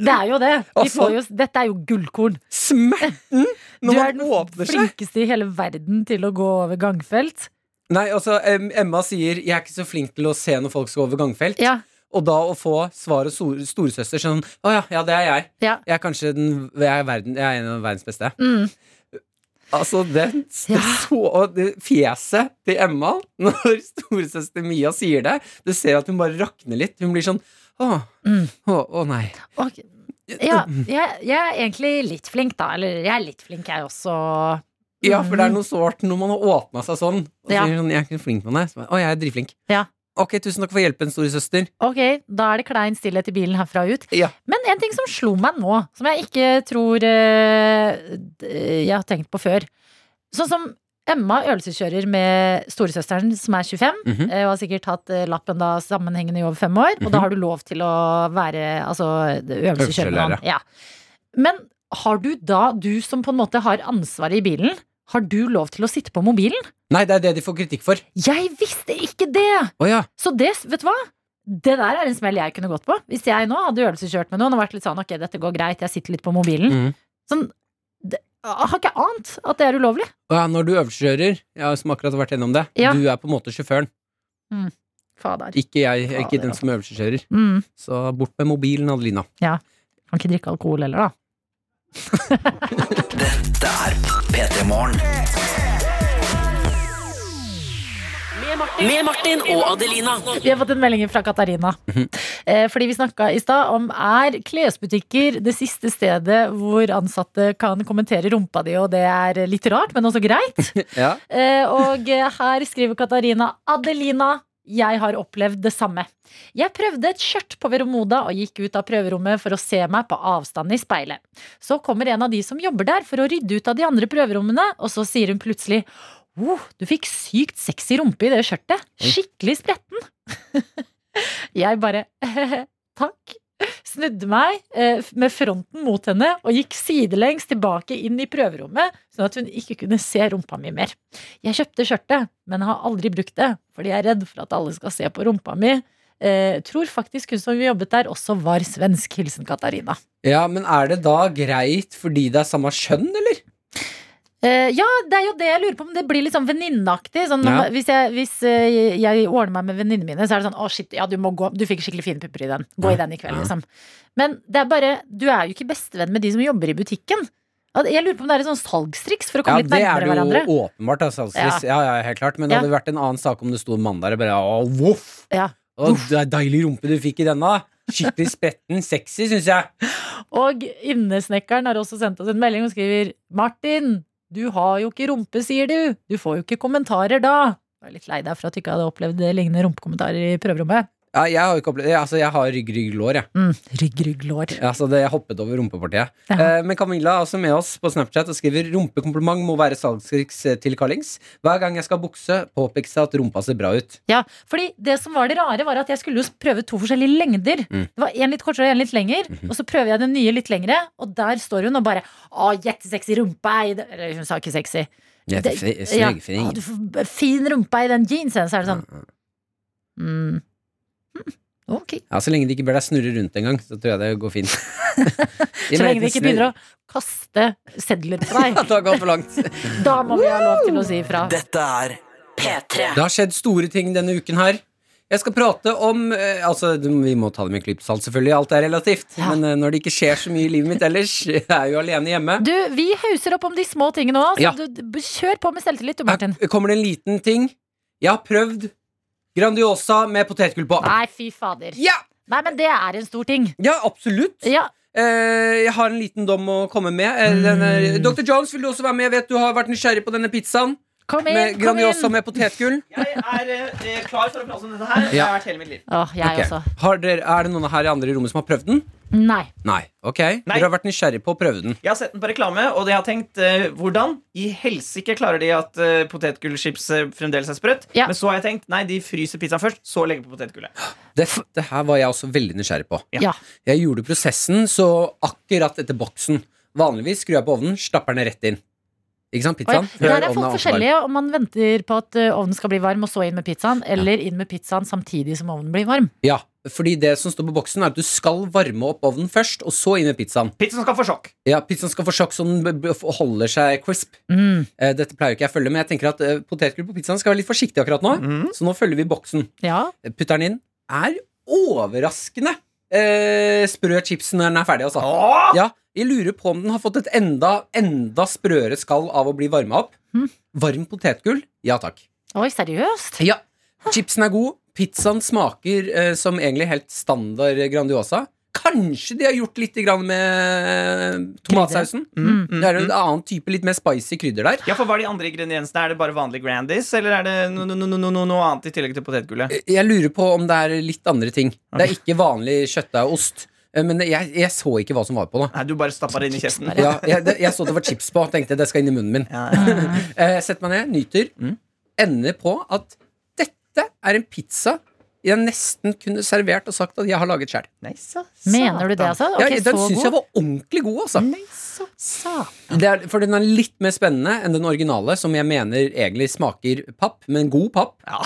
Speaker 3: Det er jo det. De
Speaker 2: Altså-
Speaker 3: får jo, dette er jo gullkorn.
Speaker 2: Smerten
Speaker 3: Du
Speaker 2: når
Speaker 3: er
Speaker 2: man
Speaker 3: den
Speaker 2: åpner seg!
Speaker 3: flinkeste i hele verden til å gå over gangfelt.
Speaker 2: Nei, altså, Emma sier 'jeg er ikke så flink til å se når folk skal over gangfelt'.
Speaker 3: Ja.
Speaker 2: Og da å få svaret stor, storesøster sånn 'Å ja, ja, det er jeg'.
Speaker 3: Ja.
Speaker 2: Jeg er kanskje den, jeg er, verden, jeg er en av verdens beste.
Speaker 3: Mm.
Speaker 2: Altså, det, det så, det fjeset til Emma når storesøster Mia sier det Du ser at hun bare rakner litt. Hun blir sånn 'Å,
Speaker 3: Mm.
Speaker 2: å, å nei'.
Speaker 3: Okay. ja, jeg, jeg er egentlig litt flink, da. Eller jeg er litt flink, jeg også.
Speaker 2: Ja, for det er noe sårt når man har åpna seg sånn. Og
Speaker 3: Ja.
Speaker 2: sier sånn 'Jeg er ikke flink med det'. Så, 'Å, jeg er dritflink'.
Speaker 3: Ja.
Speaker 2: Ok, tusen takk for hjelpen, storesøster.
Speaker 3: Ok, da er det klein stillhet i bilen herfra ut.
Speaker 2: Ja.
Speaker 3: Men en ting som slo meg nå, som jeg ikke tror eh, jeg har tenkt på før. Sånn som Emma øvelseskjører med storesøsteren som er 25,
Speaker 2: mm
Speaker 3: -hmm. og har sikkert hatt eh, lappen da sammenhengende i over fem år. Og da
Speaker 2: Mhm.
Speaker 3: har du lov til å være altså, øvelseskjører med han. Ja. Men har du da, du som på en måte har ansvaret i bilen, har du lov til å sitte på mobilen?
Speaker 2: Nei, det er det de får kritikk for.
Speaker 3: Jeg visste ikke det!
Speaker 2: Oh, ja.
Speaker 3: Så det, vet du hva? Det der er en smell jeg kunne gått på. Hvis jeg nå hadde øvelseskjørt med noen og vært litt sånn ok, dette går greit, jeg sitter litt på mobilen.
Speaker 2: Mm.
Speaker 3: Sånn, det, jeg har ikke ant at det er ulovlig.
Speaker 2: Ja, når du øvelseskjører, jeg som akkurat har vært gjennom det,
Speaker 3: Ja.
Speaker 2: du er på en måte sjåføren.
Speaker 3: Fader.
Speaker 2: Ikke jeg,
Speaker 3: Fader,
Speaker 2: ikke den
Speaker 3: altså.
Speaker 2: som øvelseskjører.
Speaker 3: Mm,
Speaker 2: Så bort med mobilen, Adelina.
Speaker 3: ja. Kan ikke drikke alkohol heller, da.
Speaker 1: Dette er P3 Morgen.
Speaker 4: Med Martin og Adelina.
Speaker 3: Vi har fått en melding fra Katarina. Eh, Fordi vi snakka i stad om er klesbutikker det siste stedet hvor ansatte kan kommentere rumpa di, og det er litt rart, men også greit.
Speaker 2: Ja.
Speaker 3: Eh, Og her skriver Katarina Adelina, jeg har opplevd det samme. Jeg prøvde et skjørt på Veromoda og gikk ut av prøverommet for å se meg på avstand i speilet. Så kommer en av de som jobber der for å rydde ut av de andre prøverommene, og så sier hun plutselig oh, du fikk sykt sexy rumpe i det skjørtet. Skikkelig spretten. jeg bare takk. Snudde meg eh, med fronten mot henne og gikk sidelengs tilbake inn i prøverommet, sånn at hun ikke kunne se rumpa mi mer. Jeg kjøpte skjørtet, men har aldri brukt det, fordi jeg er redd for at alle skal se på rumpa mi. Eh, tror faktisk hun som jobbet der, også var svensk. Hilsen Katarina.
Speaker 2: ja, men er det da greit fordi det er samme kjønn, eller?
Speaker 3: Eh, ja, det er jo det jeg lurer på om det blir litt sånn venninneaktig. Sånn,
Speaker 2: Ja.
Speaker 3: Hvis, jeg, hvis uh, jeg ordner meg med venninnene mine, så er det sånn Å, shit, ja, du må gå Du fikk skikkelig fine pupper i den. Gå i den i kveld,
Speaker 2: Ja.
Speaker 3: liksom. Men det er bare Du er jo ikke bestevenn med de som jobber i butikken. Jeg lurer på om det er et sånn salgstriks for å
Speaker 2: Ja,
Speaker 3: komme litt
Speaker 2: det er
Speaker 3: nærmere
Speaker 2: det
Speaker 3: hverandre.
Speaker 2: jo åpenbart. salgstriks Alstris. ja. ja, helt klart Men det
Speaker 3: Ja.
Speaker 2: hadde vært en annen sak om det sto en mann der og bare Å, voff!
Speaker 3: Ja.
Speaker 2: Å, det er deilig rumpe du fikk i denne. Skikkelig spretten. Sexy, syns jeg.
Speaker 3: Og innesnekkeren har også sendt oss en melding og skriver Martin, du har jo ikke rumpe, sier du. Du får jo ikke kommentarer da. Jeg var litt lei deg for at du ikke hadde opplevd lignende rumpekommentarer i prøverommet.
Speaker 2: Ja, jeg har ikke opplevd Altså, jeg har rygg-rygg-lår, jeg.
Speaker 3: Mm, rygg, rygg, lår.
Speaker 2: Ja, så det jeg hoppet over rumpepartiet. Eh, men Camilla er også med oss på Snapchat og skriver rumpekompliment må være salgstriks eh, til Carlings. Hver gang jeg skal bukse, påpekes det at rumpa ser bra ut.
Speaker 3: Ja, fordi det som var det rare, var at jeg skulle jo prøve to forskjellige lengder.
Speaker 2: Mm.
Speaker 3: Det var en litt kortere og en litt lenger. Og så prøver jeg den nye litt lengre, og der står hun og bare Å, jettesexy rumpe Eller hun sa ikke sexy.
Speaker 2: Det,
Speaker 3: Det-
Speaker 2: ja, fin.
Speaker 3: Rumpe i den jeansen. Så er det sånn mm. Hm, Ok.
Speaker 2: Ja, Så lenge de ikke ber deg snurre rundt engang, så tror jeg det går fint.
Speaker 3: Så lenge de ikke begynner å kaste sedler på deg.
Speaker 2: Det har gått for langt.
Speaker 3: Da må vi ha lov til å si ifra.
Speaker 1: Dette er
Speaker 4: P3.
Speaker 2: Det har skjedd store ting denne uken her. Jeg skal prate om eh, Altså, Vi må ta det med klypt salt, selvfølgelig. Alt er relativt. Men eh, når det ikke skjer så mye i livet mitt ellers, jeg er jo alene hjemme.
Speaker 3: Du, Vi hauser opp om de små tingene òg, så
Speaker 2: Ja.
Speaker 3: du, kjør på med selvtillit, du, Martin.
Speaker 2: Her kommer det en liten ting. Jeg har prøvd Grandiosa med potetgull på.
Speaker 3: Nei, fy fader.
Speaker 2: Ja!
Speaker 3: Nei, men det er en stor ting.
Speaker 2: Ja, absolutt.
Speaker 3: Ja.
Speaker 2: Eh, jeg har en liten dom å komme med. Eh, Dr. Jones, vil du også være med? Jeg vet du har vært nysgjerrig på denne pizzaen.
Speaker 3: Kom inn,
Speaker 2: med
Speaker 3: kom
Speaker 2: Grandiosa
Speaker 3: inn.
Speaker 2: med potetgull.
Speaker 6: Jeg er eh, klar for å prate om dette her. Det
Speaker 2: Ja.
Speaker 6: har vært hele mitt liv.
Speaker 3: Åh, jeg
Speaker 2: Ok.
Speaker 3: også.
Speaker 2: Har dere, er det noen her i andre i rommet som har prøvd den?
Speaker 3: Nei.
Speaker 2: Nei. Ok, Dere har vært nysgjerrig på å prøve den.
Speaker 6: Jeg har sett den på reklame, og jeg har tenkt eh, hvordan i helsike klarer de at uh, potetgullchips eh, fremdeles er sprøtt?
Speaker 3: Ja.
Speaker 6: Men så har jeg tenkt nei, de fryser pizzaen først, så legger på potetgullet.
Speaker 2: Det, det her var jeg også veldig nysgjerrig på.
Speaker 3: Ja.
Speaker 2: Jeg gjorde prosessen så akkurat etter boksen. Vanligvis skrur jeg på ovnen, stapper den rett inn. Ikke sant? pizzaen? Oh, ja.
Speaker 3: Der er folk forskjellige om man venter på at eh, ovnen skal bli varm, og så inn med pizzaen, eller inn med pizzaen samtidig som ovnen blir varm.
Speaker 2: Ja, fordi det som står på boksen, er at du skal varme opp ovnen først, og så inn med pizzaen.
Speaker 6: Pizzaen skal få sjokk.
Speaker 2: Ja, Pizzaen skal få sjokk så den holder seg crisp.
Speaker 3: Mm.
Speaker 2: Eh, Dette pleier jo ikke jeg å følge, men jeg tenker at eh, potetgull på pizzaen skal være litt forsiktig akkurat nå. Så nå følger vi boksen.
Speaker 3: Ja.
Speaker 2: Putter den inn. Er overraskende eh, sprø chipsen når den er ferdig, altså. Ja, jeg lurer på om den har fått et enda, enda sprøere skall av å bli varma opp.
Speaker 3: Mm.
Speaker 2: Varm potetgull? Ja takk.
Speaker 3: Oi, seriøst?
Speaker 2: Ja. Chipsen er god. Pizzaen smaker eh, som egentlig helt standard Grandiosa. Kanskje de har gjort litt grann med tomatsausen.
Speaker 6: Mm, mm,
Speaker 2: Det er en
Speaker 6: mm.
Speaker 2: annen type litt mer spicy krydder der.
Speaker 6: Ja, for Hva er de andre ingrediensene? Er det bare vanlig Grandis, eller er det no, no, no, no, no, noe annet i tillegg til potetgullet?
Speaker 2: Jeg lurer på om det er litt andre ting. Det er ikke vanlig kjøttdeig og ost. Eh, Men jeg, jeg så ikke hva som var på. da
Speaker 6: Nei, Du bare stappa det inn i kjeften?
Speaker 2: ja, jeg, det, jeg så det var chips på og tenkte det skal inn i munnen min. Eh, Setter meg ned, nyter. Ender på at dette er en pizza jeg nesten kunne servert og sagt at jeg har laget sjøl.
Speaker 3: Mener du det, altså?
Speaker 2: Ja, den syns jeg var ordentlig god, altså. Er, for den er litt mer spennende enn den originale, som jeg mener egentlig smaker papp, men god papp.
Speaker 6: Ja.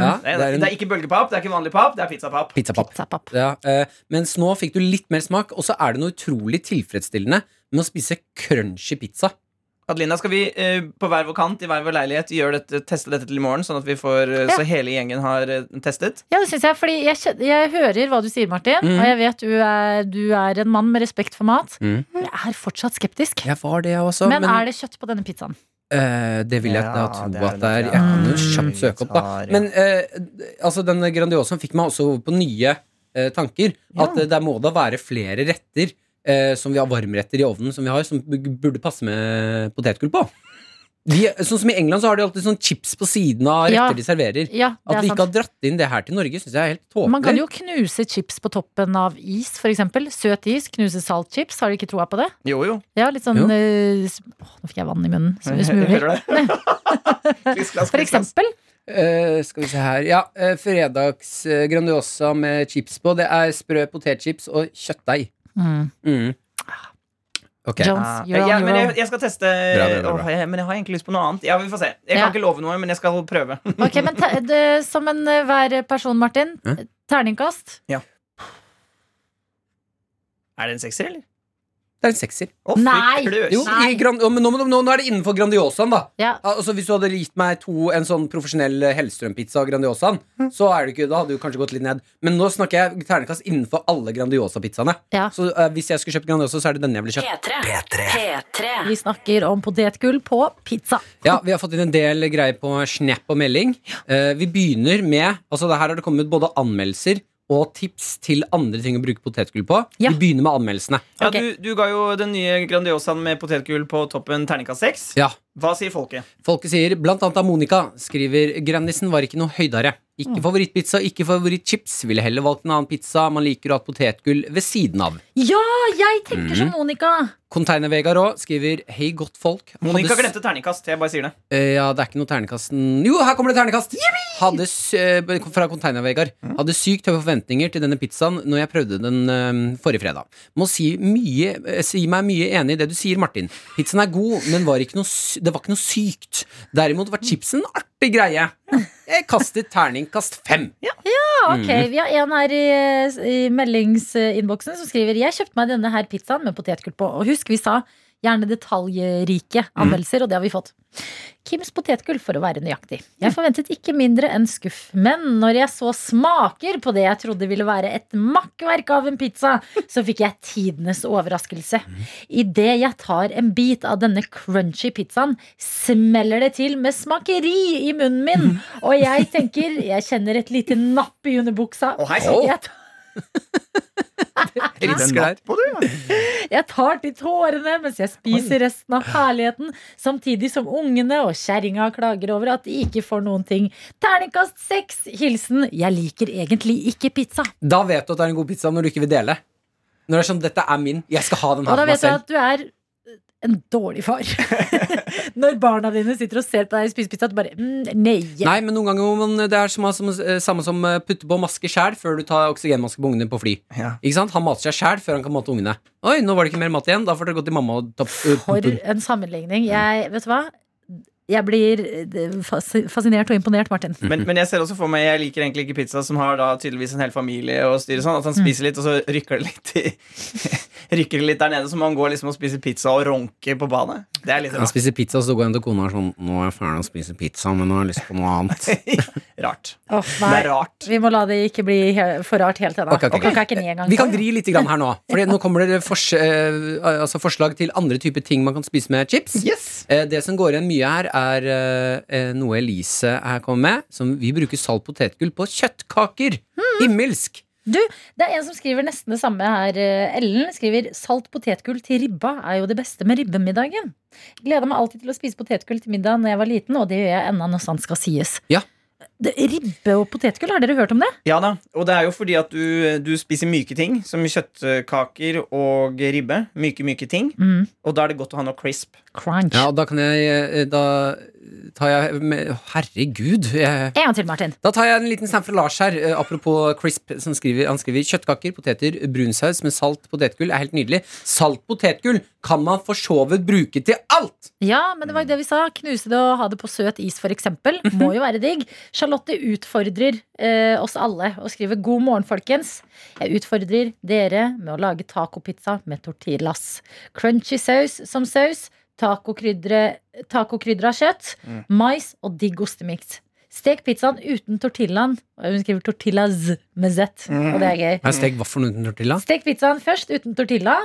Speaker 2: Ja,
Speaker 6: det, er, det er ikke bølgepapp, det er ikke vanlig papp, det er pizzapapp.
Speaker 2: Pizzapapp. Ja, eh, mens nå fikk du litt mer smak, og så er det noe utrolig tilfredsstillende med å spise crunchy pizza.
Speaker 6: Adelina, skal vi eh, på hver vår kant i hver vår leilighet gjøre dette, teste dette til i morgen, sånn at vi får eh,
Speaker 3: Ja.
Speaker 6: så hele gjengen har eh, testet?
Speaker 3: Ja, det syns jeg. Fordi jeg, jeg hører hva du sier, Martin.
Speaker 2: Mm.
Speaker 3: Og jeg vet du er, du er en mann med respekt for mat.
Speaker 2: Mm.
Speaker 3: Jeg er fortsatt skeptisk.
Speaker 2: Jeg var det også,
Speaker 3: men,
Speaker 2: men-
Speaker 3: er det kjøtt på denne pizzaen?
Speaker 2: Uh, det vil jeg da
Speaker 6: Ja,
Speaker 2: tro
Speaker 6: det er
Speaker 2: at det er. Jeg kan jo kjapt søke opp, da. Men uh, altså, denne Grandiosaen fikk meg også over på nye uh, tanker. At det der må da være flere retter eh, som vi har varmretter i ovnen, som vi har, som burde passe med potetgull på. De, sånn som I England så har de alltid sånn chips på siden av retter
Speaker 3: Ja.
Speaker 2: de serverer.
Speaker 3: Ja,
Speaker 2: At vi ikke har dratt inn det her til Norge, syns jeg er helt tåpelig.
Speaker 3: Man kan jo knuse chips på toppen av is, f.eks. Søt is. Knuse saltchips. Har du ikke troa på det?
Speaker 6: Jo, jo.
Speaker 3: Ja, litt sånn
Speaker 2: Jo.
Speaker 3: eh, Åh, Nå fikk jeg vann i munnen. Så smuler. For eksempel.
Speaker 2: Uh, skal vi se her Ja, uh, fredags uh, Grandiosa med chips på. Det er sprø potetchips og kjøttdeig.
Speaker 3: Mm.
Speaker 2: Mm. Ok.
Speaker 3: Jones,
Speaker 6: Ah,
Speaker 3: you're
Speaker 6: ja,
Speaker 3: on
Speaker 6: men jeg, jeg skal teste
Speaker 2: Bra, bra, bra,
Speaker 6: å, jeg, Men jeg har egentlig lyst på noe annet. Ja, vi får se. Jeg
Speaker 3: Ja.
Speaker 6: kan ikke love noe, men jeg skal prøve.
Speaker 3: Ok, men te det, Som en eh, hver person, Martin. Terningkast.
Speaker 6: Er det en sekser, eller?
Speaker 2: Det er en sekser.
Speaker 6: Oh,
Speaker 3: Nei!
Speaker 2: Jo, i Grand, å, men nå, nå, nå er det innenfor Grandiosaen, da.
Speaker 3: Ja.
Speaker 2: Altså, hvis du hadde gitt meg to en sånn profesjonell eh, Hellstrøm-pizza av Grandiosaen, så er det ikke, da hadde du kanskje gått litt ned. Men nå snakker jeg ternekast innenfor alle Grandiosa-pizzaene.
Speaker 3: Ja.
Speaker 2: Så uh, hvis jeg skulle kjøpt Grandiosa, så er det denne jeg ville kjøpt.
Speaker 4: P3. P3.
Speaker 3: Vi snakker om potetgull på pizza.
Speaker 2: Ja, Vi har fått inn en del greier på Snap og melding. Uh, vi begynner med Altså, her har det kommet både anmeldelser og tips til andre ting å bruke potetgull på.
Speaker 3: Ja.
Speaker 2: Vi begynner med anmeldelsene.
Speaker 6: Ja,
Speaker 3: okay.
Speaker 6: du, du ga jo den nye Grandiosaen med potetgull på toppen terningkast seks.
Speaker 2: Ja,
Speaker 6: Hva sier folket?
Speaker 2: Folket sier, blant annet av Monica, skriver Grandisen var ikke noe høydere. Ikke favorittpizza, ikke favorittchips. Ville heller valgt en annen pizza. Man liker å ha potetgull ved siden av.
Speaker 3: Ja, jeg tenker som
Speaker 2: Mhm.
Speaker 3: Monica.
Speaker 2: Container-Vegard òg skriver Hei, godt folk.
Speaker 6: Monica
Speaker 2: Hadde s-
Speaker 6: glemte terningkast. Jeg bare sier det.
Speaker 2: Eh, ja, det er ikke noe terningkast Jo, her kommer det terningkast! Hadde, s- eh, fra Container-Vegard. Hadde sykt høye forventninger til denne pizzaen når jeg prøvde den eh, forrige fredag. Må si, mye, eh, si meg mye enig i det du sier, Martin. Pizzaen er god, men var ikke noe, sy- det var ikke noe sykt. Derimot var chipsen en artig greie. Jeg kastet terningkast fem.
Speaker 3: Ja, ok.
Speaker 2: Mhm.
Speaker 3: Vi har en her i, i meldingsinnboksen som skriver Jeg kjøpte meg denne her pizzaen med potetgull på. Og husk, vi sa gjerne detaljrike anmeldelser, og det har vi fått. Kims potetgull, for å være nøyaktig. Jeg forventet ikke mindre enn skuff. Men når jeg så smaker på det jeg trodde ville være et makkverk av en pizza, så fikk jeg tidenes overraskelse. Idet jeg tar en bit av denne crunchy pizzaen, smeller det til med smakeri i munnen min. Og jeg tenker Jeg kjenner et lite napp i underbuksa.
Speaker 6: Oh, hei oh.
Speaker 3: Jeg
Speaker 2: Risker der.
Speaker 3: jeg tar til tårene mens jeg spiser resten av herligheten, samtidig som ungene og kjerringa klager over at de ikke får noen ting. Terningkast seks. Hilsen 'Jeg liker egentlig ikke pizza'.
Speaker 2: Da vet du at det er en god pizza når du ikke vil dele. Når det er sånn, dette er min, jeg skal ha den her
Speaker 3: Og da
Speaker 2: for meg
Speaker 3: vet du at du er en dårlig far. Når barna dine sitter og ser på deg i spisepizza, at du bare mm, nei.
Speaker 2: Nei, men noen ganger må man, det er som, som, eh, samme som eh, putte på maske sjæl før du tar oksygenmaske på ungene på fly.
Speaker 6: Ja.
Speaker 2: Ikke sant? Han mater seg sjæl før han kan mate ungene. Oi, nå var det ikke mer mat igjen. Da får dere gå til mamma og ta
Speaker 3: For en sammenligning. Jeg, vet du hva? Jeg blir eh, fascinert og imponert, Martin.
Speaker 6: Men, men jeg ser også for meg Jeg liker egentlig ikke pizza som har da tydeligvis en hel familie og styrer sånn. At han spiser litt, og så rykker det litt i, Rykker det litt der nede, så man går liksom og spiser pizza og ronker på badet. Det er litt rart.
Speaker 2: Han spiser pizza, og så går han til kona og er sånn Nå er jeg ferdig å spise pizza, men nå har jeg lyst på noe annet.
Speaker 6: rart.
Speaker 3: Åh,
Speaker 6: Det er rart.
Speaker 3: Vi må la det ikke bli for rart helt ennå.
Speaker 2: Ok, ok, ok.
Speaker 3: Klokka ikke ni engang.
Speaker 2: Vi kan vri litt her nå. For nå kommer det fors eh, altså forslag til andre typer ting man kan spise med chips. Yes. det som går igjen mye her, er eh, eh, noe Elise her kommer med. Som vi bruker salt potetgull på kjøttkaker. Himmelsk!
Speaker 3: Du, det er en som skriver nesten det samme her. eh, Ellen skriver salt potetgull til ribba er jo det beste med ribbemiddagen. Gleder meg alltid til å spise potetgull til middag når jeg var liten, og det gjør jeg ennå når sant skal sies.
Speaker 2: Ja.
Speaker 3: Det, ribbe og potetgull, har dere hørt om det?
Speaker 6: Ja da, og det er jo fordi at du, du spiser myke ting, som kjøttkaker og ribbe. Myke, myke ting.
Speaker 3: Mm.
Speaker 6: Og da er det godt å ha noe crisp.
Speaker 3: Crunch.
Speaker 2: Ja, og da kan jeg eh, Da tar jeg med, Herregud. Jeg,
Speaker 3: En gang til, Martin.
Speaker 2: Da tar jeg en liten snap fra Lars her. eh, apropos crisp. Som skriver, han skriver kjøttkaker, poteter, brunsaus med salt potetgull er helt nydelig. Salt potetgull kan man for så vidt bruke til alt!
Speaker 3: Ja, men det var jo det vi sa. Knuse det og ha det på søt is, f.eks. Må jo være digg. Charlotte utfordrer eh, oss alle og skriver 'God morgen, folkens'. Jeg utfordrer dere med å lage tacopizza med tortillas. Crunchy saus som saus. Tacokrydra av kjøtt.
Speaker 13: Mm.
Speaker 3: Mais og digg ostemiks. Stek pizzaen uten tortillaen. Hun skriver 'tortillas' med Z. Og det er gøy.
Speaker 2: Men stek vaffelen uten tortilla?
Speaker 3: Stek pizzaen først uten tortilla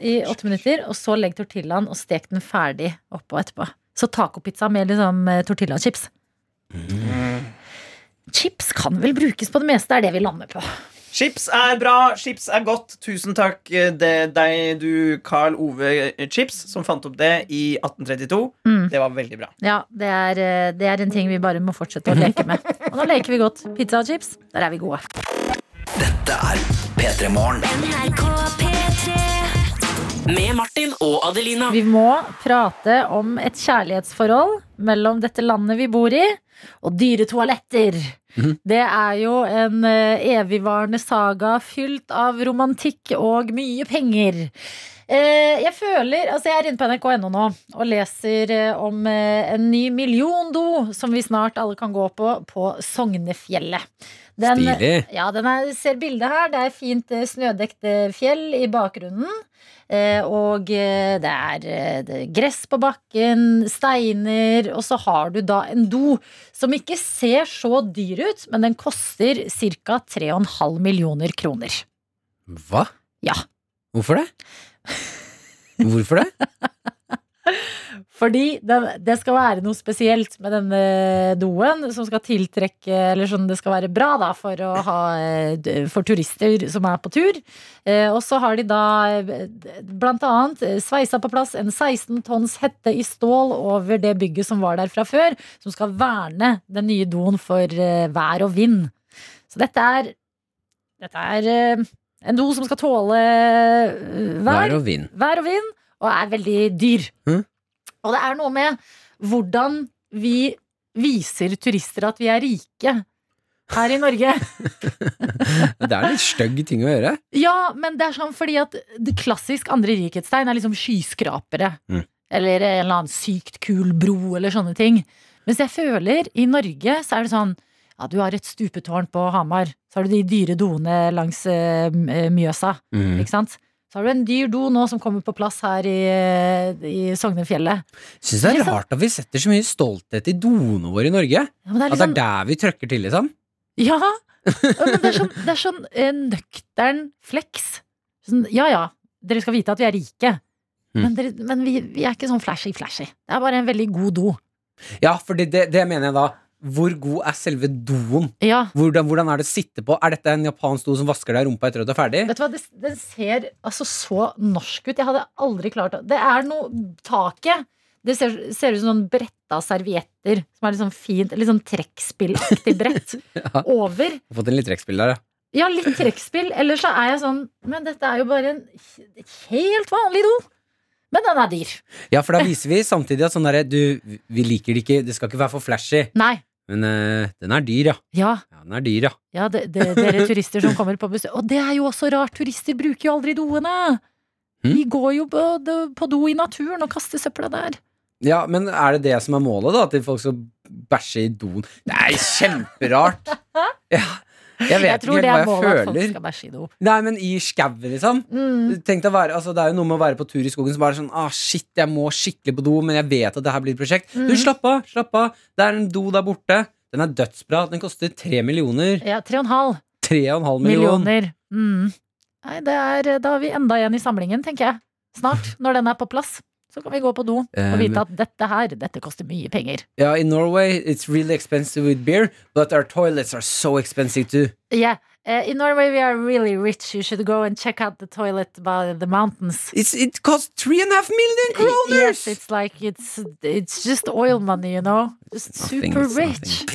Speaker 3: i åtte minutter, og så legg tortillaen og stek den ferdig oppå etterpå. Så tacopizza med liksom tortillachips. Mm. Chips kan vel brukes på det meste, er det vi lander på.
Speaker 6: Chips er bra, chips er godt. Tusen takk eh, det, deg, du Carl Ove Chips, som fant opp det i 1832.
Speaker 3: Mm.
Speaker 6: Det var veldig bra.
Speaker 3: Ja, det er, eh, det er en ting vi bare må fortsette å leke med. Og nå leker vi godt. Pizza og chips, der er vi gode.
Speaker 1: Dette er P3 Morgen.
Speaker 4: Med Martin og Adelina.
Speaker 3: Vi må prate om et kjærlighetsforhold mellom dette landet vi bor i, og dyre toaletter. Det er jo en eh, evigvarende saga fylt av romantikk og mye penger. Eh, jeg føler, altså jeg er inne på nrk.no nå og leser eh, om en ny milliondo som vi snart alle kan gå på på Sognefjellet. Den,
Speaker 2: Stilig.
Speaker 3: Ja, den er, ser bildet her. Det er fint eh, snødekte fjell i bakgrunnen. Eh, og eh, det eh, det er gress på bakken, steiner, og så har du da en do som ikke ser så dyr ut, men den koster ca. 3,5 millioner kroner.
Speaker 2: Hva?
Speaker 3: Ja.
Speaker 2: Hvorfor det? Hvorfor det?
Speaker 3: Fordi det, det skal være noe spesielt med denne doen som skal tiltrekke Eller sånn det skal være bra da for, ha, eh, for turister som er på tur. Eh, og så har de da eh, blant annet sveisa på plass en 16 tonns hette i stål over det bygget som var der fra før, som skal verne den nye doen for vær og vind. Så dette er Dette er en do som skal tåle vær,
Speaker 2: Vær og vind.
Speaker 3: vær og vind, og er veldig dyr.
Speaker 2: Mm.
Speaker 3: Og det er noe med hvordan vi viser turister at vi er rike her i Norge.
Speaker 2: Det er litt stygg ting å gjøre.
Speaker 3: Ja, men det er sånn fordi at det klassisk andre rikhetstegn er liksom skyskrapere.
Speaker 2: Mm.
Speaker 3: Eller en eller annen sykt kul bro, eller sånne ting. Mens jeg føler i Norge så er det sånn ja, du har et stupetårn på Hamar. Så har du de dyre doene langs uh, Mjøsa.
Speaker 2: Mm.
Speaker 3: Ikke sant? Så har du en dyr do nå som kommer på plass her i, i Sognefjellet.
Speaker 2: Syns det er rart at vi setter så mye stolthet i doene våre i Norge.
Speaker 3: men det er
Speaker 2: At det
Speaker 3: liksom-
Speaker 2: er der vi trøkker til, liksom.
Speaker 3: Ja, men det er sånn, det er sånn eh, nøktern flex. Sånn, ja ja, dere skal vite at vi er rike.
Speaker 2: Mm.
Speaker 3: Men, dere, men vi, vi er ikke sånn flashy-flashy. Det er bare en veldig god do.
Speaker 2: Ja, for det, det, det mener jeg da. Hvor god er selve doen?
Speaker 3: Ja.
Speaker 2: Hvordan, hvordan er det å sitte på? Er dette en japansk do som vasker deg i rumpa etter at du er ferdig?
Speaker 3: Vet du hva, det, Den ser altså så norsk ut. Jeg hadde aldri klart det. Det er noe Taket det ser, ser ut som sånn bretta servietter. Som er litt sånn fint, litt sånn trekkspillaktig brett.
Speaker 2: Ja.
Speaker 3: Over.
Speaker 2: Har fått en litt trekkspill der, ja.
Speaker 3: Ja, litt trekkspill. Eller så er jeg sånn Men dette er jo bare en helt vanlig do. Men den er dyr.
Speaker 2: Ja, for da viser vi samtidig at sånn derre Du, vi liker det ikke, det skal ikke være for flashy.
Speaker 3: Nei.
Speaker 2: Men eh, den er dyr, ja.
Speaker 3: Ja.
Speaker 2: ja den er dyr, ja.
Speaker 3: Ja, det, det, dere turister som kommer på besøk. Og det er jo også rart, turister bruker jo aldri doene. De går jo på, på do i naturen og kaster søpla der.
Speaker 2: Ja, men er det det som er målet, da? At folk skal bæsje i doen? Det er kjemperart! Ja, jeg vet
Speaker 3: tror
Speaker 2: ikke
Speaker 3: det er
Speaker 2: hva
Speaker 3: målet
Speaker 2: føler.
Speaker 3: at folk skal bæsje i do.
Speaker 2: Nei, men i skauen, liksom.
Speaker 3: Mm.
Speaker 2: Være, altså, det er jo noe med å være på tur i skogen som bare er sånn ah, Shit, jeg må skikkelig på do, men jeg vet at det her blir et prosjekt.
Speaker 3: Mm.
Speaker 2: Du, slapp av, slapp av. Det er en do der borte. Den er dødsbra. Den koster tre millioner.
Speaker 3: Ja, tre og en halv
Speaker 2: Tre og en halv million.
Speaker 3: millioner. Mm. Nei, det er, da har vi enda igjen i samlingen, tenker jeg. Snart, når den er på plass. Så kan vi gå på do og
Speaker 2: Um,
Speaker 3: vite at dette her, dette koster mye penger.
Speaker 2: Ja, in Norway it's really expensive with beer, but our toilets are so expensive too.
Speaker 3: Yeah. Uh, in Norway we are really rich. You should go and check out the toilet by the mountains.
Speaker 2: It's, it costs three and a half million kroners!
Speaker 3: Yes, it's like it's it's just oil money, you know. Just super
Speaker 2: nothing,
Speaker 3: rich.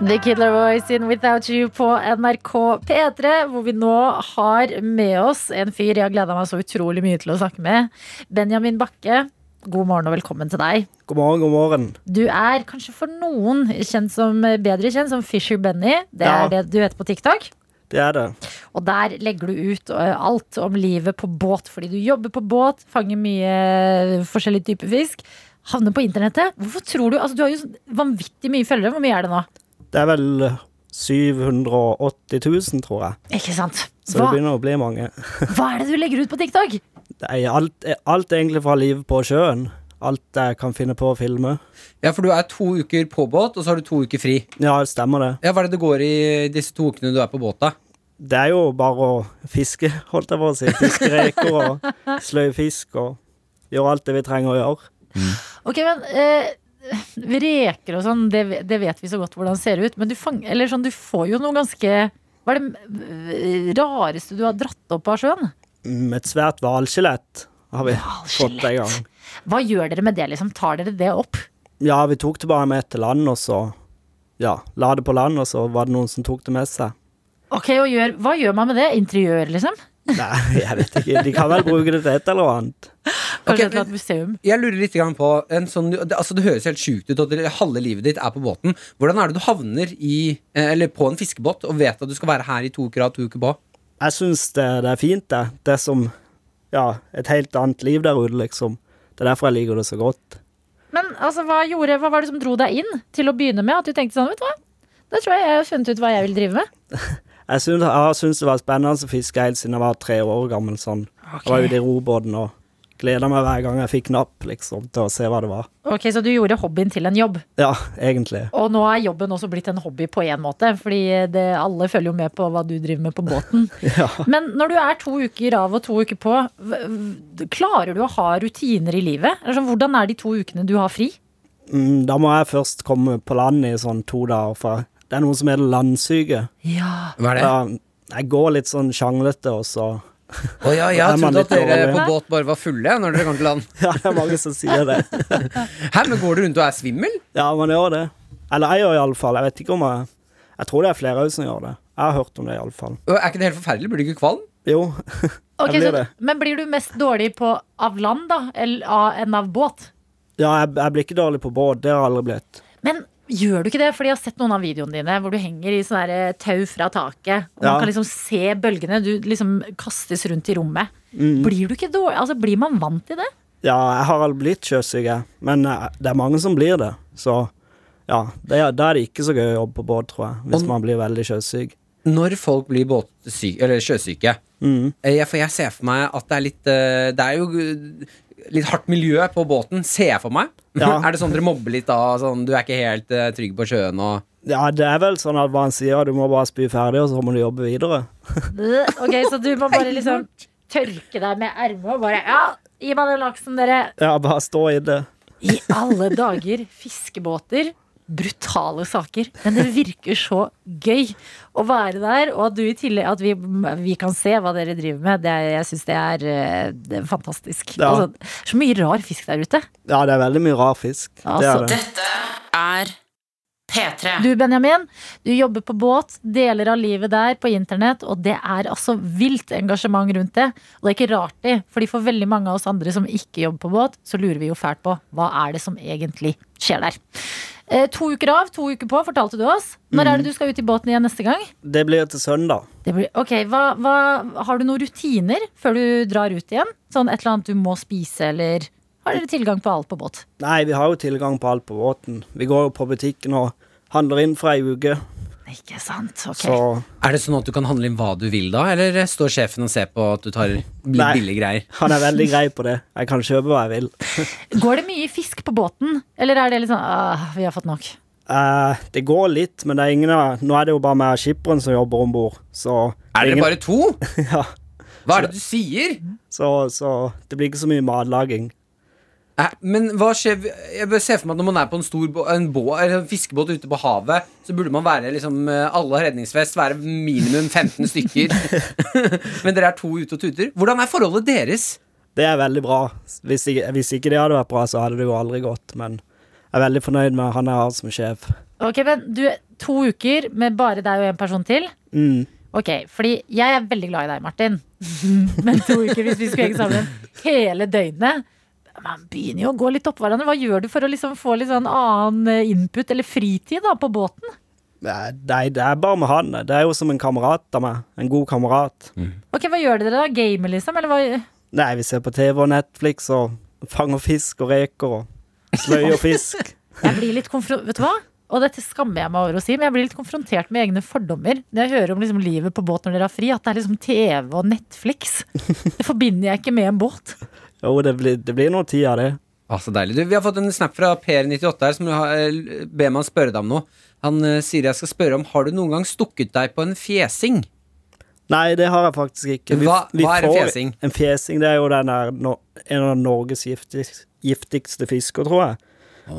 Speaker 3: The Killer Voice in Without You på NRK P3, hvor vi nå har med oss en fyr jeg har gleda meg så utrolig mye til å snakke med. Benjamin Bakke, god morgen og velkommen til deg.
Speaker 13: God morgen, god morgen.
Speaker 3: Du er kanskje for noen kjent som, bedre kjent som Fisher Benny. Det
Speaker 13: Ja.
Speaker 3: er det du heter på TikTok.
Speaker 13: Det er det.
Speaker 3: Og der legger du ut alt om livet på båt, fordi du jobber på båt, fanger mye forskjellig type fisk. Havner på internettet. Hvorfor tror du Altså, du har jo sånn vanvittig mye følgere. Hvor mye er det nå?
Speaker 13: Det er vel 780 000, tror jeg.
Speaker 3: Ikke sant?
Speaker 13: Så det begynner å bli mange.
Speaker 3: hva er det du legger ut på TikTok?
Speaker 13: Det er alt, alt egentlig fra livet på sjøen. Alt jeg kan finne på å filme.
Speaker 2: Ja, for du er to uker på båt, og så har du to uker fri.
Speaker 13: Ja, det stemmer det.
Speaker 2: Ja, Hva er det det går i disse to ukene du er på båt, da?
Speaker 13: Det er jo bare å fiske, holdt jeg på å si. Fiske reker og sløye fisk og gjøre alt det vi trenger å gjøre.
Speaker 3: Ok, men eh, Reker og sånn, det, det vet vi så godt hvordan det ser ut. Men du, fang, eller sånn, du får jo noe ganske Hva er det eh, rareste du har dratt opp av sjøen?
Speaker 13: Mm, Et svært hvalskjelett har vi fått en gang.
Speaker 3: Hva gjør dere med det? liksom? Tar dere det opp?
Speaker 13: Ja, vi tok det bare med til land, og så ja, la det på land, og så var det noen som tok det med seg.
Speaker 3: Ok, og gjør, Hva gjør man med det? Interiør, liksom?
Speaker 13: Nei, jeg vet ikke. De kan vel bruke det til et eller annet.
Speaker 3: Et museum?
Speaker 2: Jeg lurer litt på en sånn, det, altså det høres helt sjukt ut at halve livet ditt er på båten. Hvordan er det du havner i, eh, eller på en fiskebåt og vet at du skal være her i to uker av to uker på?
Speaker 13: Jeg syns det, det er fint, det. Det som ja, et helt annet liv der ute, liksom. Det er derfor jeg liker det så godt.
Speaker 3: Men altså, hva, gjorde, hva var det som dro deg inn til å begynne med? At du tenkte sånn, vet du hva? Da tror jeg jeg har funnet ut hva jeg vil drive med.
Speaker 13: Jeg syns, det var spennende å fiske helt siden jeg var tre år gammel. Sånn. Jeg var ute i robåten og gleda meg hver gang jeg fikk napp, liksom, til å se hva det var.
Speaker 3: Ok, Så du gjorde hobbyen til en jobb.
Speaker 13: Ja, egentlig.
Speaker 3: Og nå er jobben også blitt en hobby på én måte, fordi det, alle følger jo med på hva du driver med på båten.
Speaker 13: Ja.
Speaker 3: Men når du er to uker av og to uker på, klarer du å ha rutiner i livet? Eller sånn, hvordan er de to ukene du har fri?
Speaker 13: Mm, da må jeg først komme på land i sånn to dager, for det er noe som heter landsyke.
Speaker 3: Ja.
Speaker 2: Hva er det?
Speaker 13: Da, jeg går litt sånn sjanglete, og så
Speaker 2: Å ja, jeg trodde at dere
Speaker 13: dårlig.
Speaker 2: på båt bare var fulle når dere kom til land.
Speaker 13: Ja, det er mange som sier det.
Speaker 2: Hæ, men går du rundt og er svimmel?
Speaker 13: Ja, man gjør det. Eller jeg gjør iallfall. Jeg vet ikke om jeg Jeg tror det er flere som gjør det. Jeg har hørt om det, iallfall.
Speaker 2: Er ikke det helt forferdelig? Blir du ikke kvalm?
Speaker 13: Jo,
Speaker 3: Ok,
Speaker 13: jeg blir
Speaker 3: så,
Speaker 13: det.
Speaker 3: men blir du mest dårlig på av land da, eller av, enn av båt?
Speaker 13: Ja, jeg, jeg blir ikke dårlig på båt. Det har jeg aldri blitt.
Speaker 3: Men gjør du ikke det? Fordi jeg har sett noen av videoene dine hvor du henger i sånne tau fra taket. Og
Speaker 13: Ja.
Speaker 3: man kan liksom se bølgene. Du liksom kastes rundt i rommet.
Speaker 13: Mm.
Speaker 3: Blir du ikke dårlig? Altså, blir man vant til det?
Speaker 13: Ja, jeg har aldri blitt sjøsyk, jeg. Men eh, det er mange som blir det. Så ja, er, da er det ikke så gøy å jobbe på båt, tror jeg. Hvis man blir veldig sjøsyk.
Speaker 2: Når folk blir båtsyke, eller sjøsyke
Speaker 13: Mm.
Speaker 2: eh, jeg, For jeg ser for meg at det er litt eh, Det er jo eh, litt hardt miljø på båten, ser jeg for meg.
Speaker 13: Ja.
Speaker 2: er det sånn dere mobber litt da? Sånn, du er ikke helt uh, trygg på sjøen og
Speaker 13: Ja, det er vel sånn at man sier du må bare spy ferdig, og så må du jobbe videre.
Speaker 3: Ok, Så du må bare liksom tørke deg med ermet og bare Ja, gi meg den laksen, dere.
Speaker 13: Ja, bare stå i det.
Speaker 3: I alle dager, fiskebåter. Brutale saker. Men det virker så gøy å være der, og at du i tillegg At vi, vi kan se hva dere driver med. Det er, jeg syns det, er, eh, det er fantastisk.
Speaker 13: Ja.
Speaker 3: Altså, så mye rar fisk der ute.
Speaker 13: Ja, det er veldig mye rar fisk. Det
Speaker 3: Altså,
Speaker 13: er det.
Speaker 4: er P3.
Speaker 3: Du Benjamin, du jobber på båt, deler av livet der på internett, og det er altså vilt engasjement rundt det. Og det er ikke rart det, fordi for veldig mange av oss andre som ikke jobber på båt, så lurer vi jo fælt på hva er det som egentlig skjer der. Eh, to uker av, to uker på, fortalte du oss. Når er det du skal ut i båten igjen neste gang?
Speaker 13: Det blir til søndag.
Speaker 3: Det blir, ok, hva, hva, Har du noen rutiner før du drar ut igjen? Sånn et eller annet du må spise, eller har dere tilgang på alt på båt?
Speaker 13: Nei, vi har jo tilgang på alt på båten. Vi går jo på butikken og handler inn for ei uke.
Speaker 3: Ikke sant? Ok.
Speaker 13: Så
Speaker 2: Er det sånn at du kan handle inn hva du vil da, eller står sjefen og ser på at du tar litt
Speaker 13: Nei.
Speaker 2: billige greier?
Speaker 13: han er veldig grei på det. Jeg kan kjøpe hva jeg vil.
Speaker 3: Går det mye fisk på båten, eller er det litt sånn ah, vi har fått nok?
Speaker 13: Eh, det går litt, men det er ingen av Nå er det jo bare meg og skipperen som jobber om bord, så
Speaker 2: Er dere
Speaker 13: ingen-
Speaker 2: bare to?
Speaker 13: Ja.
Speaker 2: Hva er det du sier?
Speaker 13: Så, så det blir ikke så mye matlaging.
Speaker 2: Men hva skjer Jeg bør se for meg at når man er på en stor en bå eller en fiskebåt ute på havet, så burde man være liksom eh, Alle har redningsvest, være minimum 15 stykker. Men dere er to ute og tuter. Hvordan er forholdet deres?
Speaker 13: Det er veldig bra. Hvis ikke, hvis ikke det hadde vært bra, så hadde det jo aldri gått. Men jeg er veldig fornøyd med han jeg har som sjef.
Speaker 3: Ok, men du, To uker med bare deg og en person til.
Speaker 13: Mm.
Speaker 3: Ok, fordi jeg er veldig glad i deg, Martin. Men to uker hvis vi skulle henge sammen hele døgnet Man begynner jo å gå litt oppå hverandre. Hva gjør du for å liksom få litt sånn annen eh, input eller fritid da på båten?
Speaker 13: Nei, det er bare med han. Det er jo som en kamerat av meg. En god kamerat.
Speaker 3: Ok, Hva gjør dere da? Gamer, liksom? Eller hva?
Speaker 13: Nei, vi ser på TV og Netflix og fanger fisk og reker og sløyer fisk.
Speaker 3: Jeg blir litt konfro- Vet du hva? Og dette skammer jeg meg over å si, men jeg blir litt konfrontert med egne fordommer når jeg hører om liksom livet på båt når dere har fri. At det er liksom TV og Netflix. Det forbinder jeg ikke med en båt.
Speaker 13: Jo, det blir, det blir noe tid av det.
Speaker 2: Ah, så deilig. Du, vi har fått en snap fra Per98 her som har, eh, ber meg spørre deg om noe. Han uh, sier jeg skal spørre om Har du noen gang stukket deg på en fjesing?
Speaker 13: Nei, det har jeg faktisk ikke.
Speaker 2: Hva- hva er en fjesing?
Speaker 13: En fjesing det er jo den der, no, en av Norges giftigste, giftigste fisker, tror jeg.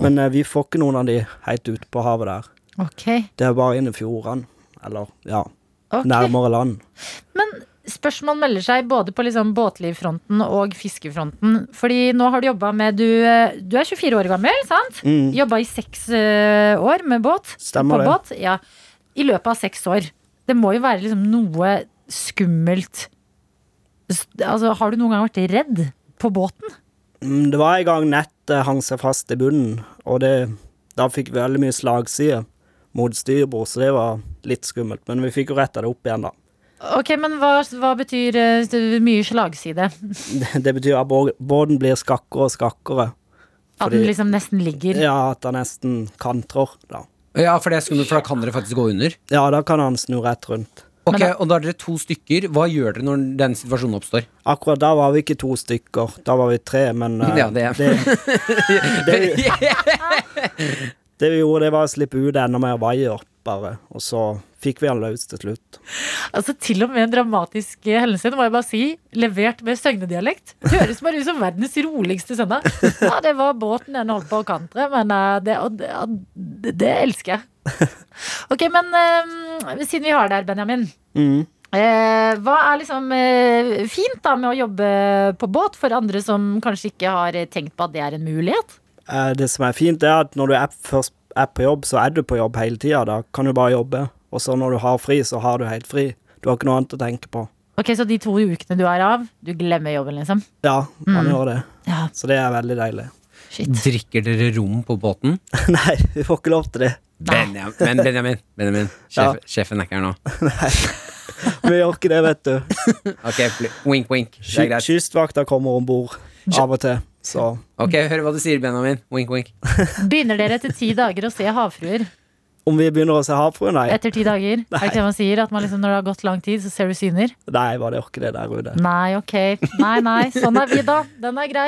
Speaker 13: Men uh, vi får ikke noen av de helt ute på havet der.
Speaker 3: Ok.
Speaker 13: Det er bare inne i fjordene. Eller, ja,
Speaker 3: okay.
Speaker 13: nærmere land.
Speaker 3: Men spørsmål melder seg både på liksom båtlivfronten og fiskefronten. Fordi nå har du jobba med du, eh, du er 24 år gammel, sant?
Speaker 13: Mm.
Speaker 3: Jobba i seks eh, år med båt.
Speaker 13: Stemmer
Speaker 3: på
Speaker 13: det.
Speaker 3: Båt. Ja. I løpet av seks år. Det må jo være liksom noe skummelt Altså, Har du noen gang vært redd på båten?
Speaker 13: Mm, Det var en gang nettet hang seg fast i bunnen, og det, da fikk vi veldig mye slagside mot styrbord, så det var litt skummelt. Men vi fikk jo retta det opp igjen, da.
Speaker 3: Ok, Men hva, hva betyr uh, mye slagside?
Speaker 13: Det, det betyr at bå- båten blir skakkere og skakkere.
Speaker 3: At den liksom nesten ligger?
Speaker 13: Ja, at den nesten kantrer, da.
Speaker 2: Ja, for det skummelt, for da kan dere faktisk gå under.
Speaker 13: Ja, da kan han snu rett rundt.
Speaker 2: Ok, Og da er dere to stykker. Hva gjør dere når den situasjonen oppstår?
Speaker 13: Akkurat da var vi ikke to stykker, da var vi tre, men uh,
Speaker 2: Ja, det er-
Speaker 13: det, det, det vi gjorde, det var å slippe ut enda mer vaier, bare. Og så fikk vi alle ut til slutt.
Speaker 3: Altså Til og med en dramatisk hendelse, må jeg bare si, levert med søgnedialekt. Høres bare ut som verdens roligste søndag. Ja, det var båten den holdt på å kantre, men eh, det, det, det, elsker jeg. Ok, men eh, siden vi har deg her, Benjamin.
Speaker 13: Mm.
Speaker 3: Eh, hva er liksom fint da med å jobbe på båt for andre som kanskje ikke har tenkt på at det er en mulighet?
Speaker 13: Eh, Det som er fint, er at når du er først er på jobb, så er du på jobb hele tida. Da kan du bare jobbe. Og så når du har fri, så har du helt fri. Du har ikke noe annet å tenke på.
Speaker 3: Ok, Så de to ukene du er av, du glemmer jobben, liksom?
Speaker 13: Ja, man
Speaker 3: Mm.
Speaker 13: gjør det.
Speaker 3: Ja.
Speaker 13: Så det er veldig deilig.
Speaker 2: Drikker dere rom på båten?
Speaker 13: Nei, vi får ikke lov til det.
Speaker 2: Benjamin, men Benjamin, Benjamin sjef, sjefen er ikke her nå.
Speaker 13: Nei, Vi gjør ikke det, vet du.
Speaker 2: Ok, wink, wink.
Speaker 13: Kystvakta kommer om bord av og til, så
Speaker 2: Ok, hør hva du sier, Benjamin. Wink, wink.
Speaker 3: Begynner dere etter ti dager å se havfruer?
Speaker 13: Om vi begynner å se havfrue, nei.
Speaker 3: Etter ti dager? Er det ikke det man sier? At man liksom, når det har gått lang tid, så ser du syner?
Speaker 13: Nei, var det ikke det der Rude?
Speaker 3: Nei, ok. Nei, nei. Sånn er vi, da. Den er grei.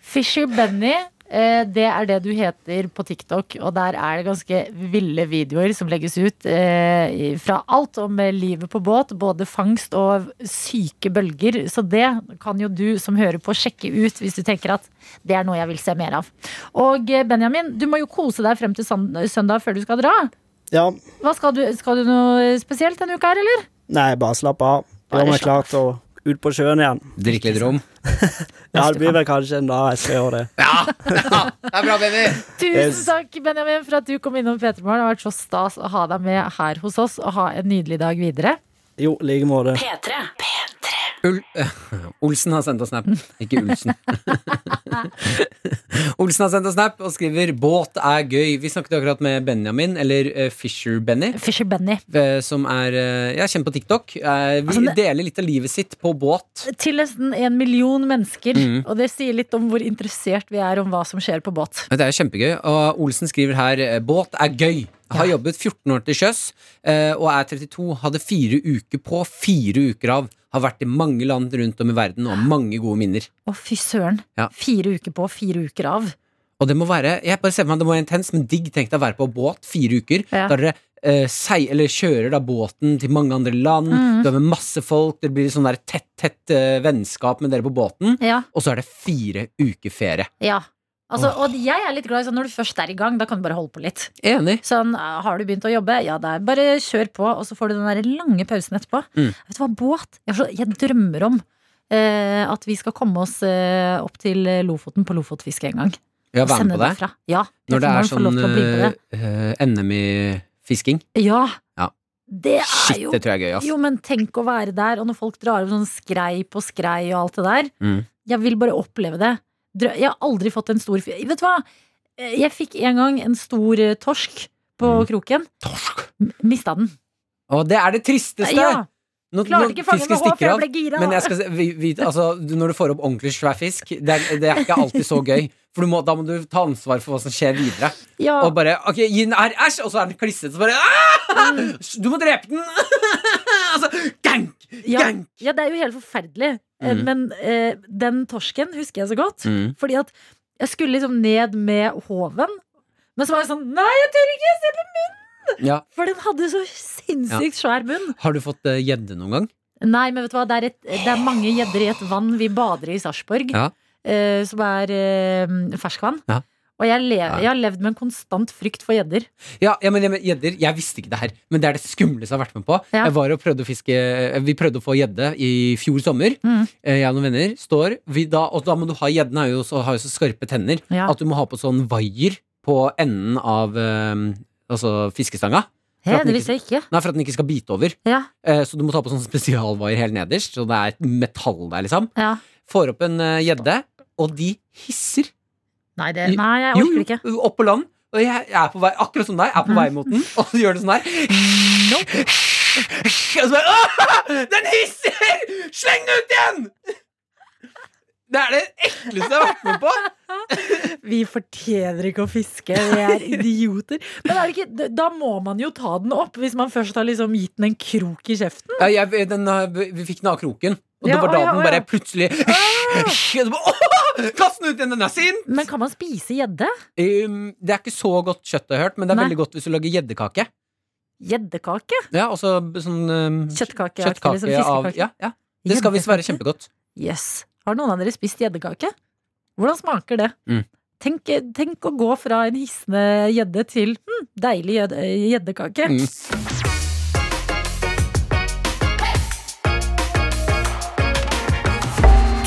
Speaker 3: Fisher Benny, det er det du heter på TikTok. Og der er det ganske ville videoer som legges ut eh, fra alt om eh, livet på båt. Både fangst og syke bølger. Så det kan jo du som hører på, sjekke ut hvis du tenker at det er noe jeg vil se mer av. Og eh, Benjamin, du må jo kose deg frem til søndag før du skal dra.
Speaker 13: Ja,
Speaker 3: Hva skal, du, skal du noe spesielt denne uka her, eller?
Speaker 13: nei, bare slapp av. Gjør meg klar til ut på sjøen igjen.
Speaker 2: Drikke litt rom.
Speaker 13: Ja, det blir vel kanskje en dag jeg skal gjøre det.
Speaker 2: Det er bra, Benny!
Speaker 3: Tusen takk, Benjamin, for at du kom innom P3 Morgen. Det har vært så stas å ha deg med her hos oss, og ha en nydelig dag videre.
Speaker 13: Jo, i like måte.
Speaker 4: P3.
Speaker 2: Ul Olsen har sendt oss snap. Ikke Olsen. Olsen har sendt oss snap og skriver 'båt er gøy'. Vi snakket akkurat med Benjamin, eller eh, Fisher-Benny.
Speaker 3: Fisher Benny.
Speaker 2: eh, Som er eh, ja, kjent på TikTok. Vi
Speaker 3: Altså,
Speaker 2: deler litt av livet sitt på båt.
Speaker 3: Til nesten en million mennesker.
Speaker 2: Mm.
Speaker 3: Og det sier litt om hvor interessert vi er om hva som skjer på båt.
Speaker 2: Det er kjempegøy. Og Olsen skriver her 'båt er gøy'. Har jobbet 14 år til sjøs og er 32. Hadde fire uker på, fire uker av. Har vært i mange land rundt om i verden og har mange gode minner.
Speaker 3: Å, fy søren.
Speaker 2: Ja.
Speaker 3: Fire uker på, fire uker av.
Speaker 2: Og det må være Jeg bare ser meg det må være intens, men digg. Tenk deg å være på båt fire uker.
Speaker 3: Ja.
Speaker 2: Da dere eh, sei, eller kjører da båten til mange andre land.
Speaker 3: mm.
Speaker 2: Du er med masse folk. Det blir sånn der tett, tett eh, vennskap med dere på båten.
Speaker 3: Ja.
Speaker 2: Og så er det fire uker ferie.
Speaker 3: Ja. Altså, og jeg er litt glad i sånn når du først er i gang, da kan du bare holde på litt.
Speaker 2: Enig.
Speaker 3: Sånn, eh, Har du begynt å jobbe? Ja, er bare kjør på, og så får du den der lange pausen etterpå.
Speaker 2: Mm.
Speaker 3: Vet du hva, båt? Jeg, så, jeg drømmer om eh, at vi skal komme oss eh, opp til Lofoten på lofotfiske en gang.
Speaker 2: Ja, være med på det?
Speaker 3: Ja,
Speaker 2: Når det er sånn
Speaker 3: det.
Speaker 2: Uh, NM i fisking.
Speaker 3: Ja.
Speaker 2: Ja.
Speaker 3: Det er
Speaker 2: Shit,
Speaker 3: jo
Speaker 2: det tror jeg er gøy, ass.
Speaker 3: Jo, men tenk å være der, og når folk drar opp sånn skrei på skrei og alt det der.
Speaker 2: Mm.
Speaker 3: Jeg vil bare oppleve det. Jeg har aldri fått en stor fisk Vet du hva? Eh, Jeg fikk en gang en stor eh, torsk på
Speaker 2: Mm.
Speaker 3: kroken. Torsk? Mista den.
Speaker 2: Å, det er det tristeste!
Speaker 3: Ja.
Speaker 2: Nå,
Speaker 3: Klarte ikke fange med
Speaker 2: stikker
Speaker 3: jeg ble gira.
Speaker 2: Men jeg skal vi, vi, altså, når du får opp ordentlig svær fisk, det er, det er ikke alltid så gøy. For må, da må du ta ansvar for hva som skjer videre.
Speaker 3: Ja.
Speaker 2: Og bare Ok, gi den her, æsj! Og så er den klissete, så bare mm. Du må drepe den! altså, gank!
Speaker 3: Ja,
Speaker 2: Gank!
Speaker 3: ja, det er jo helt forferdelig. Eh,
Speaker 2: Mm.
Speaker 3: Men eh, den torsken husker jeg så godt.
Speaker 2: Mm.
Speaker 3: Fordi at jeg skulle liksom ned med håven. Men så var jeg sånn Nei, jeg tør ikke! Se på munnen!
Speaker 2: Ja.
Speaker 3: For den hadde så sinnssykt svær munn.
Speaker 2: Har du fått eh, gjedde noen gang?
Speaker 3: Nei, men vet du hva, det er, et, det er mange gjedder i et vann vi bader i i Sarpsborg.
Speaker 2: Ja.
Speaker 3: Eh, som er eh, ferskvann.
Speaker 2: Ja.
Speaker 3: Og jeg, le jeg har levd med en konstant frykt for gjedder.
Speaker 2: Ja, ja men gjedder Jeg visste ikke det her, men det er det skumleste jeg har vært med på.
Speaker 3: Ja.
Speaker 2: Jeg var og prøvde å fiske Vi prøvde å få gjedde i fjor sommer.
Speaker 3: Mm.
Speaker 2: Eh, Jeg og noen venner står vi da, Og da må du ha gjeddene har jo så, har jo så skarpe tenner
Speaker 3: Ja.
Speaker 2: at du må ha på sånn vaier på enden av um, Altså fiskestanga. Den
Speaker 3: det visste jeg ikke.
Speaker 2: Nei, for at den ikke skal bite over.
Speaker 3: Ja.
Speaker 2: Så du må ta på sånn spesialvaier helt nederst, så det er et metall der, liksom.
Speaker 3: Ja.
Speaker 2: Får opp en gjedde, og de hisser.
Speaker 3: Nei, det, nei, jeg
Speaker 2: Jo,
Speaker 3: orker ikke.
Speaker 2: jo, opp på land. Og jeg, jeg er på vei, akkurat som deg, er på vei mot den, og så gjør det sånn her. Og så bare! Den hisser! Sleng den ut igjen! Det er det ekleste jeg har vært med på!
Speaker 3: Vi fortjener ikke å fiske, vi er idioter. Men er det ikke, da må man jo ta den opp, hvis man først har liksom gitt den en krok i kjeften.
Speaker 2: Ja, jeg, den, vi fikk den av kroken, og
Speaker 3: Ja,
Speaker 2: da
Speaker 3: ja,
Speaker 2: den
Speaker 3: ja.
Speaker 2: bare plutselig Og så Kast den ut igjen, den er sint!
Speaker 3: Men kan man spise gjedde?
Speaker 2: Um, det er ikke så godt kjøtt, jeg har hørt, men det er
Speaker 3: Nei.
Speaker 2: veldig godt hvis du lager gjeddekake.
Speaker 3: Gjeddekake?
Speaker 2: Ja, altså sånn um,
Speaker 3: Kjøttkake,
Speaker 2: kjøttkake
Speaker 3: liksom
Speaker 2: av ja, ja. Det skal visst være kjempegodt.
Speaker 3: Yes. Har noen av dere spist gjeddekake? Hvordan smaker det?
Speaker 2: Mm.
Speaker 3: Tenk, tenk å gå fra en hissende gjedde til hm, deilig gjedde- gjeddekake.
Speaker 2: Mm.